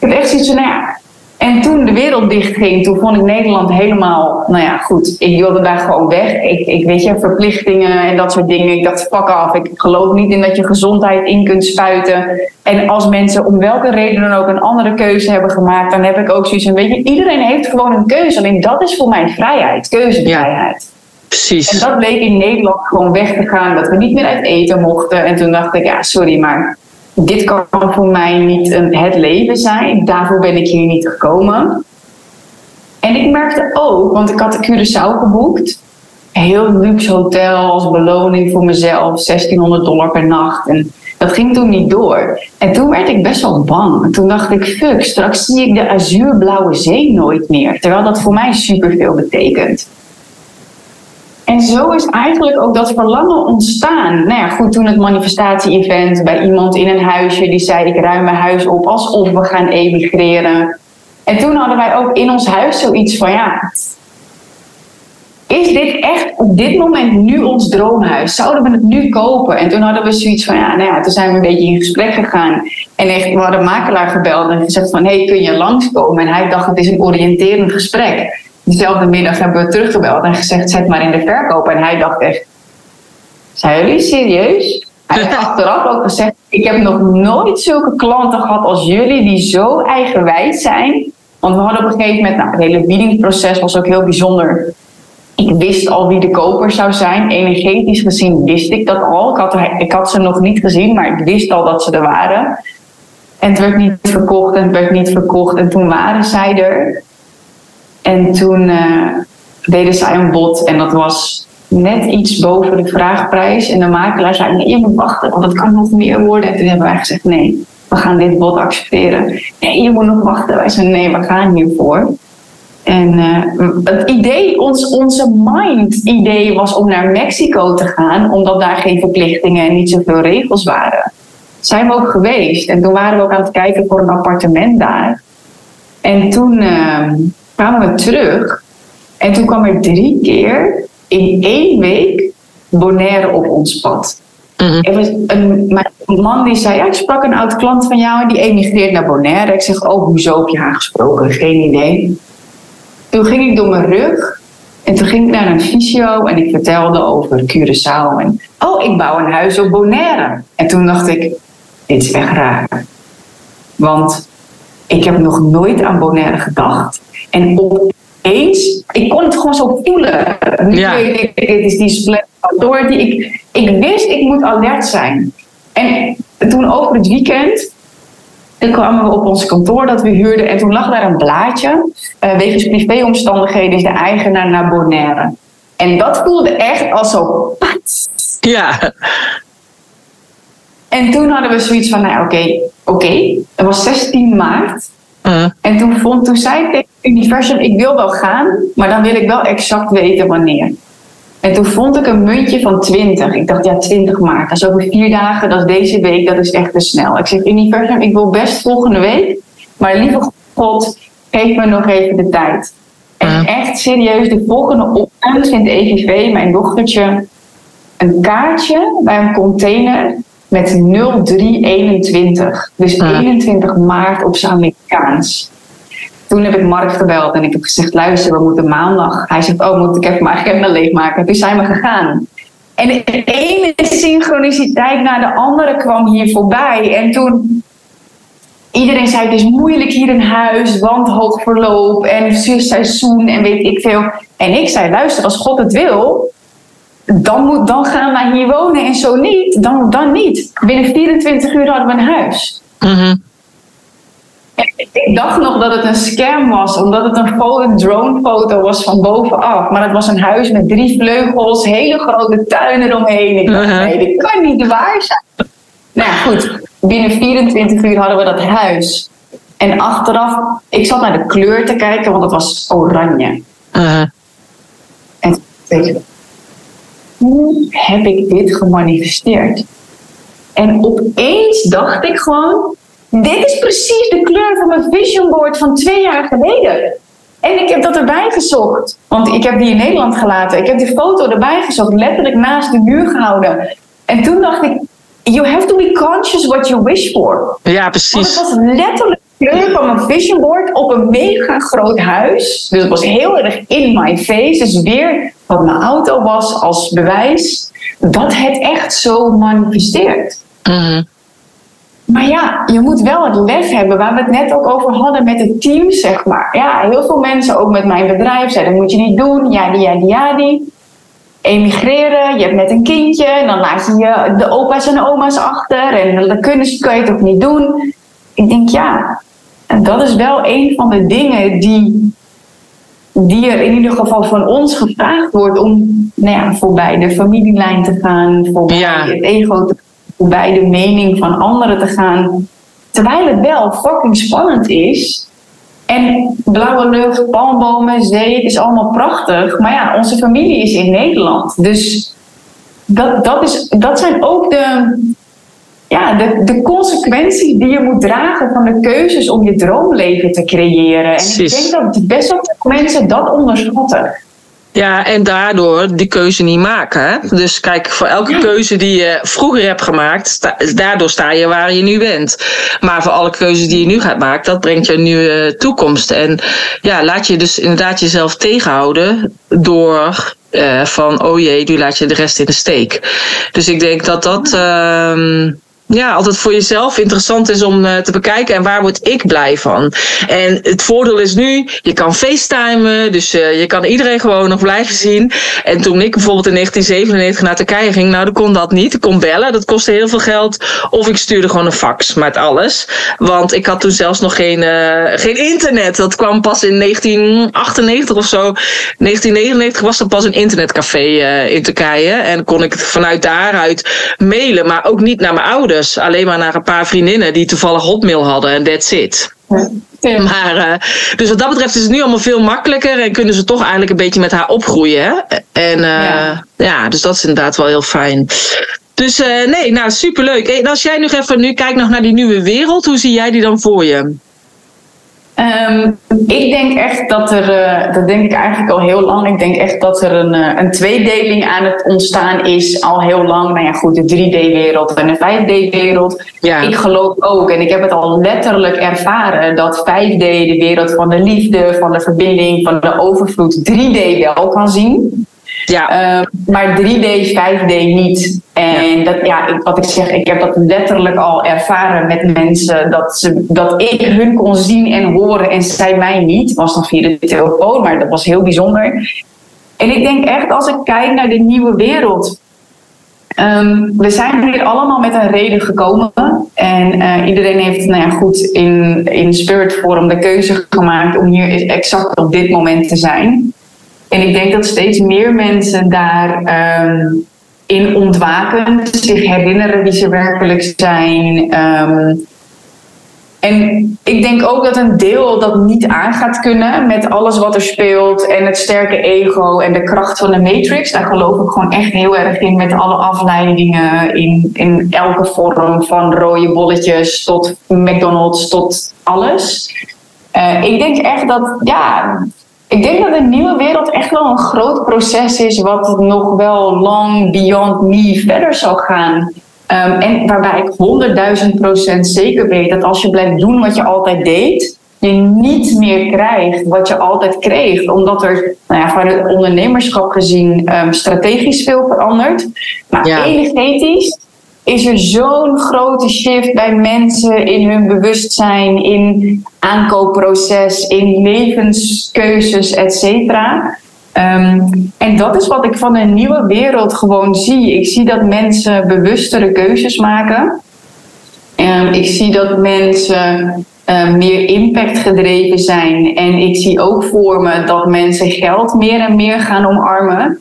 heb echt zoiets van, nou ja, en toen de wereld dichtging, toen vond ik Nederland helemaal, nou ja, goed. Ik wilde daar gewoon weg. Ik, ik weet je, verplichtingen en dat soort dingen. Ik dacht, pak af. Ik geloof niet in dat je gezondheid in kunt spuiten. En als mensen om welke reden dan ook een andere keuze hebben gemaakt, dan heb ik ook zoiets van, weet je, iedereen heeft gewoon een keuze. Alleen dat is voor mij vrijheid, keuzevrijheid. Ja. Precies. En dat bleek in Nederland gewoon weg te gaan, dat we niet meer uit eten mochten. En toen dacht ik, ja, sorry, maar dit kan voor mij niet een, het leven zijn. Daarvoor ben ik hier niet gekomen. En ik merkte ook, want ik had de Curaçao geboekt. Heel luxe hotel als beloning voor mezelf. 1600 dollar per nacht. En dat ging toen niet door. En toen werd ik best wel bang. En toen dacht ik, fuck, straks zie ik de azuurblauwe zee nooit meer. Terwijl dat voor mij superveel betekent. En zo is eigenlijk ook dat verlangen ontstaan. Nou ja, goed, toen het manifestatie-event bij iemand in een huisje die zei: Ik ruim mijn huis op alsof we gaan emigreren. En toen hadden wij ook in ons huis zoiets van, ja, is dit echt op dit moment nu ons droomhuis? Zouden we het nu kopen? En toen hadden we zoiets van, ja, nou ja, toen zijn we een beetje in gesprek gegaan. En echt, we hadden een makelaar gebeld en gezegd van, hey, kun je langskomen? En hij dacht, het is een oriënterend gesprek. Diezelfde middag hebben we teruggebeld en gezegd, zet maar in de verkoop. En hij dacht echt, zijn jullie serieus? Hij heeft <laughs> achteraf ook gezegd, ik heb nog nooit zulke klanten gehad als jullie die zo eigenwijs zijn. Want we hadden op een gegeven moment, nou, het hele biedingsproces was ook heel bijzonder. Ik wist al wie de koper zou zijn. Energetisch gezien wist ik dat al. Ik had, ik had ze nog niet gezien, maar ik wist al dat ze er waren. En het werd niet verkocht en het werd niet verkocht. En toen waren zij er. En toen uh, deden zij een bod en dat was net iets boven de vraagprijs. En de makelaar zei, nee, je moet wachten, want het kan nog meer worden. En toen hebben wij gezegd, nee, we gaan dit bod accepteren. Nee, je moet nog wachten. Wij zeiden, nee, we gaan hiervoor. En uh, het idee, ons, onze mind-idee was om naar Mexico te gaan, omdat daar geen verplichtingen en niet zoveel regels waren. Zijn we ook geweest. En toen waren we ook aan het kijken voor een appartement daar. En toen uh, kwamen we terug. En toen kwam er drie keer in één week Bonaire op ons pad. Er was een, mijn man die zei, ja, ik sprak een oud klant van jou en die emigreert naar Bonaire. Ik zeg, oh, hoezo heb je haar gesproken? Geen idee. Toen ging ik door mijn rug en toen ging ik naar een fysio en ik vertelde over Curaçao. En, oh, ik bouw een huis op Bonaire. En toen dacht ik, dit is echt raar. Want ik heb nog nooit aan Bonaire gedacht. En opeens, ik kon het gewoon zo voelen. Nu ja. weet ik, dit is die split authority. Ik, ik wist, ik moet alert zijn. En toen over het weekend toen kwamen we op ons kantoor dat we huurden en toen lag daar een blaadje. Uh, wegens privéomstandigheden is de eigenaar naar Bonaire. En dat voelde echt als zo. Ja. En toen hadden we zoiets van, nou oké, oké. Okay. Het was 16 maart. Uh. En toen, vond, toen zei ik tegen het universum, ik wil wel gaan, maar dan wil ik wel exact weten wanneer. En toen vond ik een muntje van 20. Ik dacht, ja, 20 maart. Dat is over vier dagen, dat is deze week, dat is echt te snel. Ik zeg, universum, ik wil best volgende week. Maar lieve God, geef me nog even de tijd. En echt serieus, de volgende ochtend vindt EVV, mijn dochtertje, een kaartje bij een container met 0321. Dus 21 maart op zijn Amerikaans toen heb ik Mark gebeld en ik heb gezegd: luister, we moeten maandag. Hij zegt: Oh, moet ik even mijn agenda leegmaken? Toen zijn we gegaan. En de ene synchroniciteit naar de andere kwam hier voorbij. En toen. Iedereen zei: Het is moeilijk hier in huis, want hoog verloop en seizoen en weet ik veel. En ik zei: Luister, als God het wil, dan, moet, dan gaan wij hier wonen. En zo niet, dan, dan niet. Binnen 24 uur hadden we een huis. Mm ik dacht nog dat het een scam was, omdat het een foto, drone-foto was van bovenaf. Maar het was een huis met drie vleugels, hele grote tuinen eromheen. Ik dacht, nee, dit kan niet waar zijn. Nou ja, goed. Binnen 24 uur hadden we dat huis. En achteraf, ik zat naar de kleur te kijken, want het was oranje. Uh-huh. En ik, hoe heb ik dit gemanifesteerd? En opeens dacht ik gewoon, dit is precies de kleur van mijn vision board van twee jaar geleden. En ik heb dat erbij gezocht. Want ik heb die in Nederland gelaten. Ik heb die foto erbij gezocht. Letterlijk naast de muur gehouden. En toen dacht ik, you have to be conscious what you wish for. Ja, precies. Want het was letterlijk de kleur van mijn vision board op een mega groot huis. Dus het was heel erg in my face. Dus weer wat mijn auto was als bewijs dat het echt zo manifesteert. Mm maar ja, je moet wel het lef hebben, waar we het net ook over hadden met het team, zeg maar. Ja, heel veel mensen, ook met mijn bedrijf, zeiden, dat moet je niet doen, ja, die, ja, die, ja, die. Emigreren, je hebt net een kindje, en dan laat je, je de opa's en oma's achter, en dan kunnen, kan je ook niet doen. Ik denk, ja, en dat is wel een van de dingen die, die er in ieder geval van ons gevraagd wordt om nou ja, voorbij de familielijn te gaan, voorbij het ego te bij de mening van anderen te gaan. Terwijl het wel fucking spannend is. En blauwe lucht, palmbomen, zee, het is allemaal prachtig. Maar ja, onze familie is in Nederland. Dus dat, dat, is, dat zijn ook de, ja, de, de consequenties die je moet dragen van de keuzes om je droomleven te creëren. En ik denk dat best wel veel mensen dat onderschatten. Ja, en daardoor die keuze niet maken. Hè? Dus kijk, voor elke keuze die je vroeger hebt gemaakt, daardoor sta je waar je nu bent. Maar voor alle keuzes die je nu gaat maken, dat brengt je een nieuwe toekomst. En ja, laat je dus inderdaad jezelf tegenhouden door uh, van, oh jee, nu laat je de rest in de steek. Dus ik denk dat dat. Uh, ja, altijd voor jezelf interessant is om uh, te bekijken. En waar word ik blij van? En het voordeel is nu, je kan facetimen. Dus uh, je kan iedereen gewoon nog blijven zien. En toen ik bijvoorbeeld in 1997 naar Turkije ging, nou, dan kon dat niet. Ik kon bellen, dat kostte heel veel geld. Of ik stuurde gewoon een fax met alles. Want ik had toen zelfs nog geen, uh, geen internet. Dat kwam pas in 1998 of zo. 1999 was er pas een internetcafé in Turkije. En kon ik vanuit daaruit mailen, maar ook niet naar mijn ouders alleen maar naar een paar vriendinnen die toevallig hotmail hadden en that's it. Ja. Maar, uh, dus wat dat betreft is het nu allemaal veel makkelijker en kunnen ze toch eigenlijk een beetje met haar opgroeien. Hè? En uh, ja. ja. dus dat is inderdaad wel heel fijn. Dus uh, nee, nou superleuk. En als jij nog even nu kijkt nog naar die nieuwe wereld, hoe zie jij die dan voor je? Um, ik denk echt dat er, uh, dat denk ik eigenlijk al heel lang. Ik denk echt dat er een, uh, een tweedeling aan het ontstaan is al heel lang. Nou ja, goed, de 3D-wereld en de 5D-wereld. Ja. Ik geloof ook, en ik heb het al letterlijk ervaren, dat 5D de wereld van de liefde, van de verbinding, van de overvloed 3D wel kan zien. Ja. Uh, maar 3D, 5D niet. En dat, ja, wat ik zeg, ik heb dat letterlijk al ervaren met mensen. Dat, ze, dat ik hun kon zien en horen en zij mij niet. was dan via de telefoon, maar dat was heel bijzonder. En ik denk echt, als ik kijk naar de nieuwe wereld. Um, we zijn hier allemaal met een reden gekomen. En uh, iedereen heeft nou ja, goed in, in spirit vorm de keuze gemaakt om hier exact op dit moment te zijn. En ik denk dat steeds meer mensen daar um, in ontwaken, zich herinneren wie ze werkelijk zijn. Um, en ik denk ook dat een deel dat niet aan gaat kunnen met alles wat er speelt en het sterke ego en de kracht van de Matrix. Daar geloof ik gewoon echt heel erg in met alle afleidingen in, in elke vorm, van rode bolletjes tot McDonald's tot alles. Uh, ik denk echt dat, ja, ik denk dat de nieuwe wereld echt wel een groot proces is, wat nog wel long beyond me verder zal gaan. Um, en waarbij ik honderdduizend procent zeker weet dat als je blijft doen wat je altijd deed, je niet meer krijgt wat je altijd kreeg. Omdat er nou ja, van het ondernemerschap gezien um, strategisch veel verandert. Maar ja. energetisch is er zo'n grote shift bij mensen in hun bewustzijn, in aankoopproces, in levenskeuzes, et cetera. Um, en dat is wat ik van een nieuwe wereld gewoon zie. Ik zie dat mensen bewustere keuzes maken. Um, ik zie dat mensen uh, meer impact gedreven zijn. En ik zie ook voor me dat mensen geld meer en meer gaan omarmen.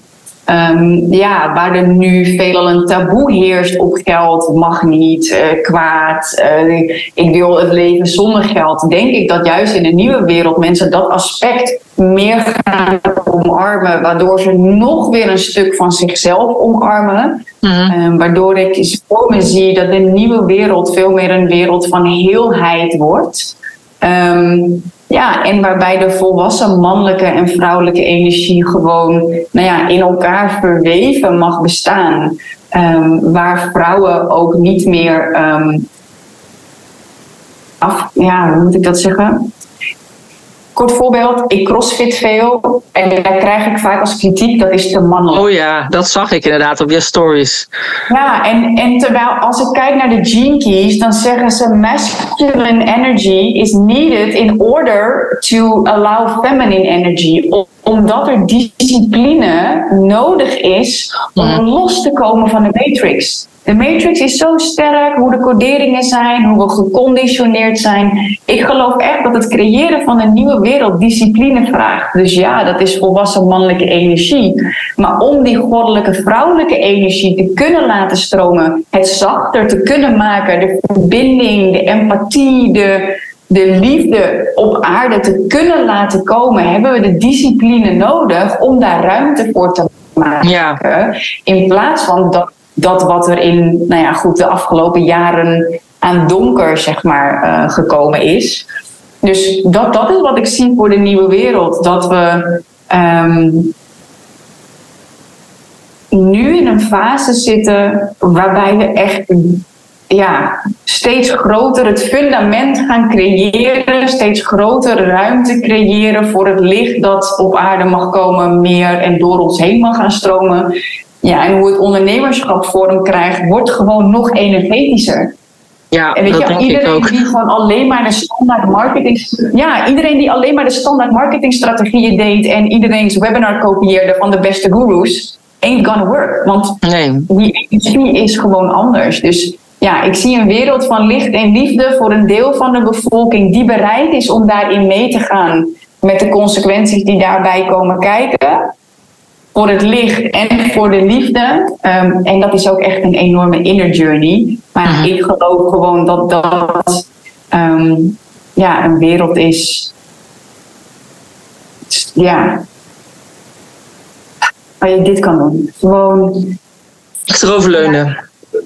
Um, ja, waar er nu veelal een taboe heerst op geld, mag niet, uh, kwaad, uh, ik wil het leven zonder geld. Denk ik dat juist in de nieuwe wereld mensen dat aspect meer gaan omarmen, waardoor ze nog weer een stuk van zichzelf omarmen. Mm um, waardoor ik voor me zie dat de nieuwe wereld veel meer een wereld van heelheid wordt. Um, ja, en waarbij de volwassen mannelijke en vrouwelijke energie gewoon nou ja, in elkaar verweven mag bestaan. Um, waar vrouwen ook niet meer um, af, ja, hoe moet ik dat zeggen? Kort voorbeeld, ik crossfit veel en daar krijg ik vaak als kritiek, dat is te mannelijk. Oh ja, dat zag ik inderdaad op je stories. Ja, en, en terwijl als ik kijk naar de gene keys, dan zeggen ze masculine energy is needed in order to allow feminine energy. Omdat er discipline nodig is om mm. los te komen van de matrix. De matrix is zo sterk, hoe de coderingen zijn, hoe we geconditioneerd zijn. Ik geloof echt dat het creëren van een nieuwe wereld discipline vraagt. Dus ja, dat is volwassen mannelijke energie. Maar om die goddelijke vrouwelijke energie te kunnen laten stromen, het zachter te kunnen maken, de verbinding, de empathie, de, de liefde op aarde te kunnen laten komen, hebben we de discipline nodig om daar ruimte voor te maken. Ja. In plaats van dat dat wat er in nou ja, goed, de afgelopen jaren aan donker zeg maar, uh, gekomen is. Dus dat, dat is wat ik zie voor de nieuwe wereld. Dat we um, nu in een fase zitten waarbij we echt ja, steeds groter het fundament gaan creëren, steeds grotere ruimte creëren voor het licht dat op aarde mag komen, meer en door ons heen mag gaan stromen. Ja, en hoe het ondernemerschap vorm krijgt, wordt gewoon nog energetischer. Ja, en weet dat je, denk iedereen ik ook. die gewoon alleen maar de standaard marketing. Ja, iedereen die alleen maar de standaard marketingstrategieën deed en iedereen's webinar kopieerde van de beste gurus, ain't gonna work. Want nee. die energie is gewoon anders. Dus ja, ik zie een wereld van licht en liefde voor een deel van de bevolking die bereid is om daarin mee te gaan met de consequenties die daarbij komen kijken. Voor het licht en voor de liefde. Um, en dat is ook echt een enorme inner journey. Maar Mhm. ik geloof gewoon dat dat um, ja, een wereld is. Ja. Waar je dit kan doen. Gewoon. Achteroverleunen.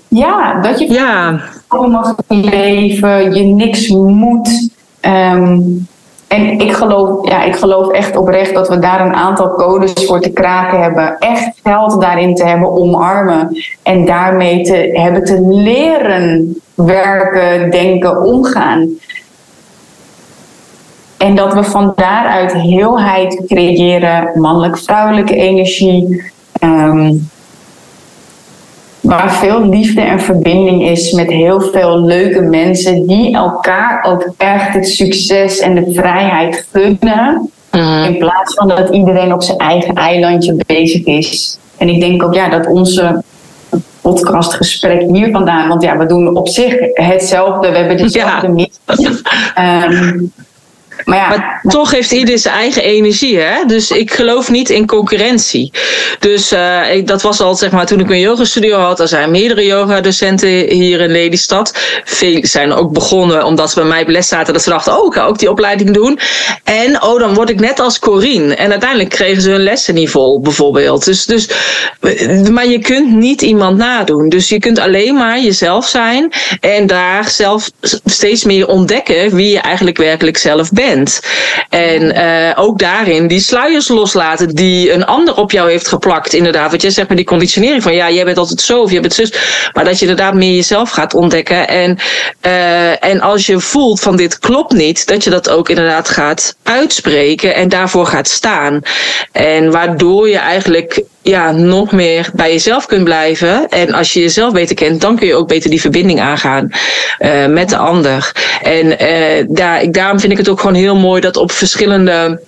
Ja, dat je Ja, gewoon mag leven, je niks moet. Ehm, en ik geloof, ja, ik geloof echt oprecht dat we daar een aantal codes voor te kraken hebben. Echt geld daarin te hebben omarmen. En daarmee te hebben te leren werken, denken, omgaan. En dat we van daaruit heelheid creëren, mannelijk-vrouwelijke energie. ehm, waar veel liefde en verbinding is met heel veel leuke mensen die elkaar ook echt het succes en de vrijheid gunnen. Mhm. In plaats van dat iedereen op zijn eigen eilandje bezig is. En ik denk ook ja, dat onze podcastgesprek hier vandaan, want ja, we doen op zich hetzelfde, we hebben <laughs> dezelfde Ja. missie. <laughs> maar toch heeft ieder zijn eigen energie, hè? Dus ik geloof niet in concurrentie. Dus eh, ik, dat was al, zeg maar, toen ik mijn yogastudio had. Er zijn meerdere yogadocenten hier in Lelystad. Veel zijn ook begonnen omdat ze bij mij op les zaten. Dat ze dachten, oh, ik ga ook die opleiding doen. En, oh, dan word ik net als Corine. En uiteindelijk kregen ze hun lessen vol, bijvoorbeeld. Dus, dus, maar je kunt niet iemand nadoen. Dus je kunt alleen maar jezelf zijn. En daar zelf steeds meer ontdekken wie je eigenlijk werkelijk zelf bent. En uh, ook daarin die sluiers loslaten die een ander op jou heeft geplakt. Inderdaad, wat jij zegt met die conditionering van ja, jij bent altijd zo of jij bent zus. Maar dat je inderdaad meer jezelf gaat ontdekken. En, uh, en als je voelt van dit klopt niet, dat je dat ook inderdaad gaat uitspreken en daarvoor gaat staan. En waardoor je eigenlijk ja, nog meer bij jezelf kunt blijven. En als je jezelf beter kent, dan kun je ook beter die verbinding aangaan uh, met de ander. En uh, daar, daarom vind ik het ook gewoon heel mooi dat op verschillende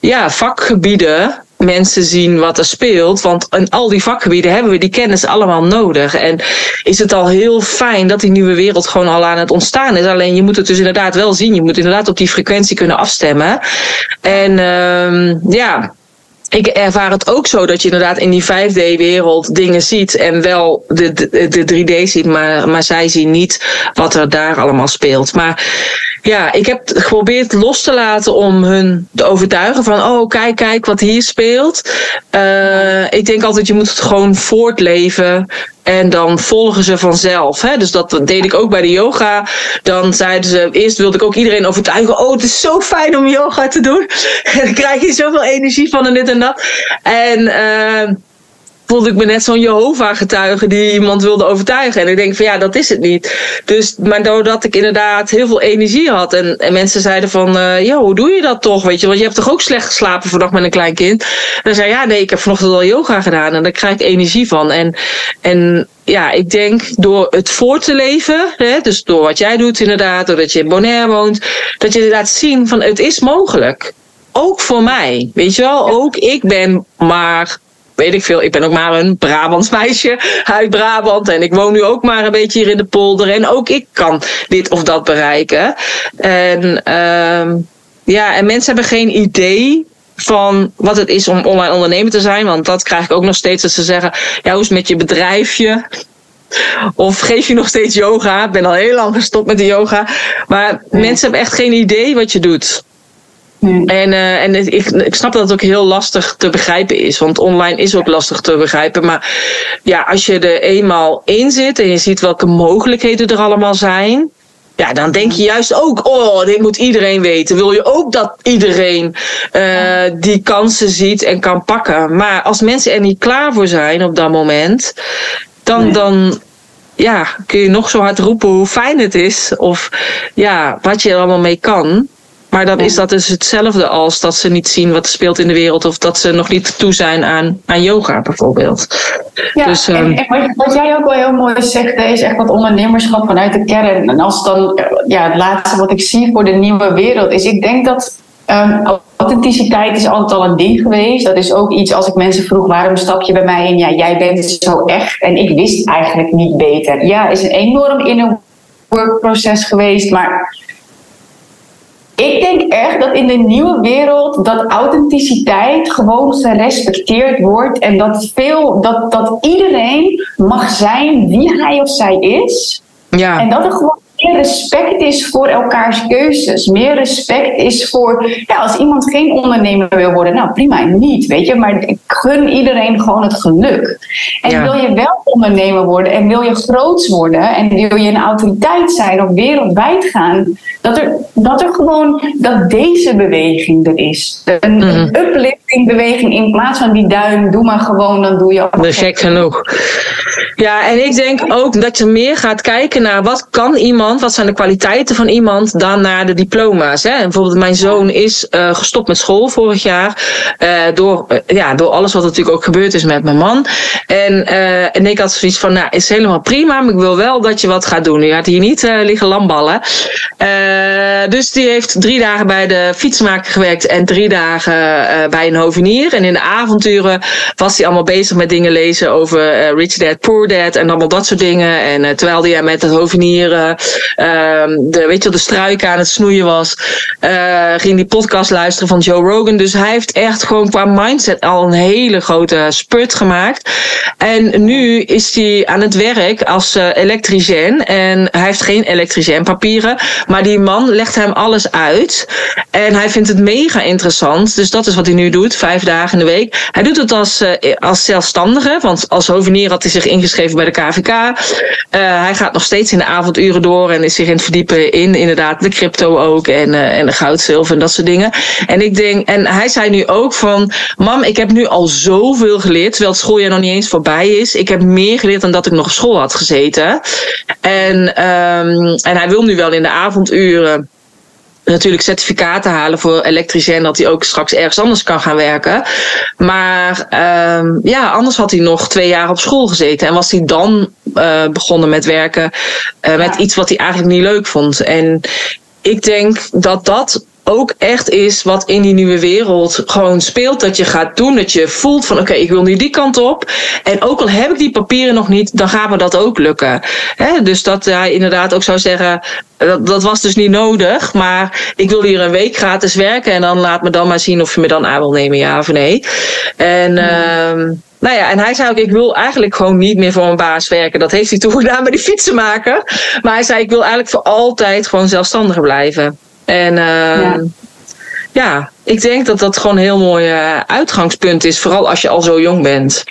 ja, vakgebieden mensen zien wat er speelt. Want in al die vakgebieden hebben we die kennis allemaal nodig. En is het al heel fijn dat die nieuwe wereld gewoon al aan het ontstaan is. Alleen je moet het dus inderdaad wel zien. Je moet inderdaad op die frequentie kunnen afstemmen. En uh, ja, ik ervaar het ook zo dat je inderdaad in die 5D-wereld dingen ziet en wel de, de, de 3D ziet, maar, maar zij zien niet wat er daar allemaal speelt. Maar ja, ik heb geprobeerd los te laten om hun te overtuigen van, oh, kijk, kijk wat hier speelt. Uh, ik denk altijd, je moet het gewoon voortleven. En dan volgen ze vanzelf. Hè? Dus dat deed ik ook bij de yoga. Dan zeiden ze, eerst wilde ik ook iedereen overtuigen. Oh, het is zo fijn om yoga te doen. En <laughs> dan krijg je zoveel energie van en dit en dat. En uh, voelde ik me net zo'n Jehovah-getuige die iemand wilde overtuigen. En ik denk van ja, dat is het niet. Dus, maar doordat ik inderdaad heel veel energie had. En, en mensen zeiden van, uh, ja, hoe doe je dat toch? Weet je, want je hebt toch ook slecht geslapen vannacht met een klein kind? En dan zei ja, nee, ik heb vanochtend al yoga gedaan. En daar krijg ik energie van. En, en ja, ik denk door het voor te leven, hè, dus door wat jij doet inderdaad, doordat je in Bonaire woont, dat je laat zien van het is mogelijk. Ook voor mij, weet je wel, ook ik ben maar weet ik veel. Ik ben ook maar een Brabants meisje uit Brabant. En ik woon nu ook maar een beetje hier in de polder. En ook ik kan dit of dat bereiken. En, uh, ja, en mensen hebben geen idee van wat het is om online ondernemer te zijn. Want dat krijg ik ook nog steeds dat ze zeggen... Ja, hoe is het met je bedrijfje? Of geef je nog steeds yoga? Ik ben al heel lang gestopt met de yoga. Maar mensen hebben echt geen idee wat je doet. En, uh, en ik, ik snap dat het ook heel lastig te begrijpen is. Want online is ook lastig te begrijpen. Maar ja, als je er eenmaal in zit en je ziet welke mogelijkheden er allemaal zijn. Ja, dan denk je juist ook, oh, dit moet iedereen weten. Wil je ook dat iedereen uh, die kansen ziet en kan pakken. Maar als mensen er niet klaar voor zijn op dat moment, dan, dan ja, kun je nog zo hard roepen hoe fijn het is. Of ja, wat je er allemaal mee kan. Maar dan is dat dus hetzelfde als dat ze niet zien wat er speelt in de wereld. Of dat ze nog niet toe zijn aan, aan yoga bijvoorbeeld. Ja, dus, en, ehm, en wat, jij ook wel heel mooi zegt, is echt wat ondernemerschap vanuit de kern. En als dan, ja, het laatste wat ik zie voor de nieuwe wereld is, ik denk dat um, authenticiteit is altijd al een ding geweest. Dat is ook iets als ik mensen vroeg waarom stap je bij mij in? Ja, jij bent zo echt en ik wist eigenlijk niet beter. Ja, is een enorm inner workproces geweest, maar ik denk echt dat in de nieuwe wereld dat authenticiteit gewoon gerespecteerd wordt en dat, veel, dat, dat iedereen mag zijn wie hij of zij is. Ja. En dat er gewoon meer respect is voor elkaars keuzes. Meer respect is voor, ja, als iemand geen ondernemer wil worden, nou prima, niet, weet je. Maar ik gun iedereen gewoon het geluk. En wil je wel ondernemer worden en wil je groots worden en wil je een autoriteit zijn of wereldwijd gaan, dat er, dat er gewoon, dat deze beweging er is. Een, mm uplifting beweging in plaats van die duim, doe maar gewoon, dan doe je al. Gek genoeg. Ja, en ik denk ook dat je meer gaat kijken naar wat kan iemand wat zijn de kwaliteiten van iemand, dan naar de diploma's. Hè? Bijvoorbeeld, mijn zoon is uh, gestopt met school vorig jaar. Uh, door, uh, ja, door alles wat natuurlijk ook gebeurd is met mijn man. En, en ik had zoiets van, nou, is helemaal prima, maar ik wil wel dat je wat gaat doen. Je gaat hier niet liggen lamballen. dus die heeft drie dagen bij de fietsmaker gewerkt en drie dagen bij een hovenier. En in de avonturen was hij allemaal bezig met dingen lezen over Rich Dad, Poor Dad en allemaal dat soort dingen. En terwijl hij met het hovenier de, weet je, de struiken aan het snoeien was, uh, ging die podcast luisteren van Joe Rogan. Dus hij heeft echt gewoon qua mindset al een hele grote spurt gemaakt. En nu is hij aan het werk als uh, elektricien. En hij heeft geen elektricien papieren. Maar die man legt hem alles uit. En hij vindt het mega interessant. Dus dat is wat hij nu doet, vijf dagen in de week. Hij doet het als, uh, als zelfstandige. Want als hovenier had hij zich ingeschreven bij de KVK. Hij gaat nog steeds in de avonduren door en is zich in het verdiepen in inderdaad de crypto ook en, uh, en de goud, zilver en dat soort dingen. En ik denk, en hij zei nu ook van, mam, ik heb nu al zoveel geleerd, terwijl het schooljaar nog niet eens voorbij is. Ik heb meer geleerd dan dat ik nog op school had gezeten. En, um, en hij wil nu wel in de avonduren natuurlijk certificaten halen voor elektricien, dat hij ook straks ergens anders kan gaan werken. Maar um, ja, anders had hij nog twee jaar op school gezeten en was hij dan uh, begonnen met werken uh, met iets wat hij eigenlijk niet leuk vond. En ik denk dat dat ook echt is wat in die nieuwe wereld gewoon speelt. Dat je gaat doen, dat je voelt van oké, ik wil nu die kant op. En ook al heb ik die papieren nog niet, dan gaat me dat ook lukken. He, dus dat hij inderdaad ook zou zeggen, dat, dat was dus niet nodig. Maar ik wil hier een week gratis werken en dan laat me dan maar zien of je me dan aan wil nemen, ja of nee. En... Mm. Nou ja, en hij zei ook, ik wil eigenlijk gewoon niet meer voor een baas werken. Dat heeft hij toen <laughs> gedaan bij die fietsenmaker. Maar hij zei, ik wil eigenlijk voor altijd gewoon zelfstandig blijven. En uh, ja. ja. ik denk dat dat gewoon een heel mooi uh, uitgangspunt is. Vooral als je al zo jong bent.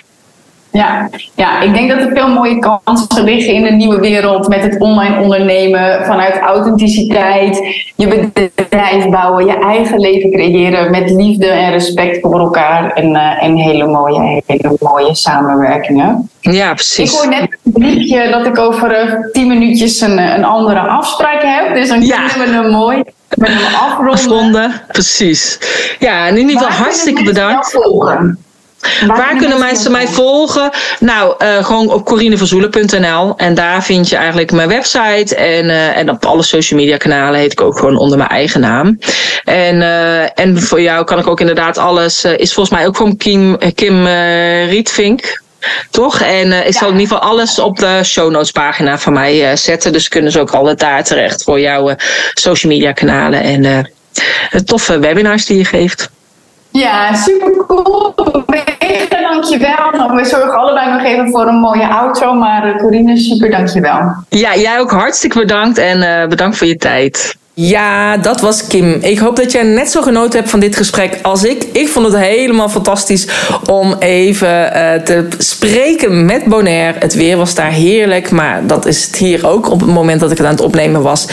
Ja, ja, ik denk dat er veel mooie kansen liggen in de nieuwe wereld met het online ondernemen vanuit authenticiteit, je bedrijf bouwen, je eigen leven creëren met liefde en respect voor elkaar en, uh, en hele, mooie, hele mooie samenwerkingen. Ja, precies. Ik hoor net een liedje dat ik over uh, tien minuutjes een, een andere afspraak heb, dus dan ja. kunnen we hem mooi met hem afronden. afronden. Precies. Ja, in ieder geval hartstikke bedankt. Volgen? Waar, Waar kunnen mensen mij volgen? Nou, uh, gewoon op corineverzoelen.nl. En daar vind je eigenlijk mijn website. En, uh, en op alle social media kanalen heet ik ook gewoon onder mijn eigen naam. En, uh, en voor jou kan ik ook inderdaad alles. is volgens mij ook gewoon Kim, Kim Rietvink. Toch? En ik zal in ieder geval alles op de show notes pagina van mij zetten. Dus kunnen ze ook altijd daar terecht voor jouw social media kanalen. En de toffe webinars die je geeft. Ja, super cool. Mega dankjewel. We zorgen allebei nog even voor een mooie outro. Maar Corine, super dankjewel. Ja, jij ook hartstikke bedankt en bedankt voor je tijd. Ja, dat was Kim. Ik hoop dat jij net zo genoten hebt van dit gesprek als ik. Ik vond het helemaal fantastisch om even uh, te spreken met Bonaire. Het weer was daar heerlijk, maar dat is het hier ook op het moment dat ik het aan het opnemen was.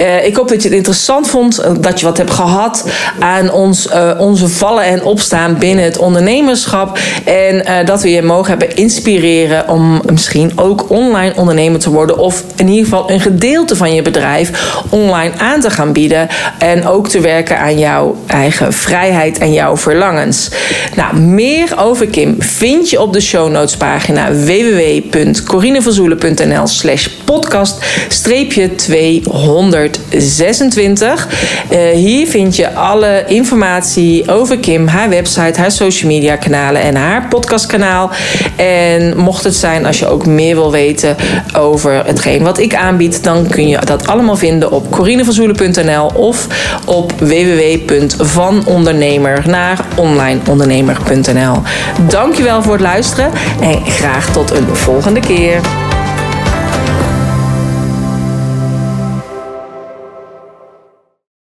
Uh, ik hoop dat je het interessant vond, eh, dat je wat hebt gehad aan ons, onze vallen en opstaan binnen het ondernemerschap. En dat we je mogen hebben inspireren om misschien ook online ondernemer te worden. Of in ieder geval een gedeelte van je bedrijf online aan te gaan bieden. En ook te werken aan jouw eigen vrijheid en jouw verlangens. Nou, meer over Kim vind je op de show notes pagina www.corineverzoelen.nl slash podcast 226. Uh, hier vind je alle informatie over Kim, haar website, haar social media kanalen en haar podcastkanaal. En mocht het zijn als je ook meer wil weten over hetgeen wat ik aanbied, dan kun je dat allemaal vinden op corineverzoelen.nl of op www.vanondernemer naar onlineondernemer.nl. Dankjewel voor het luisteren en graag tot een volgende keer.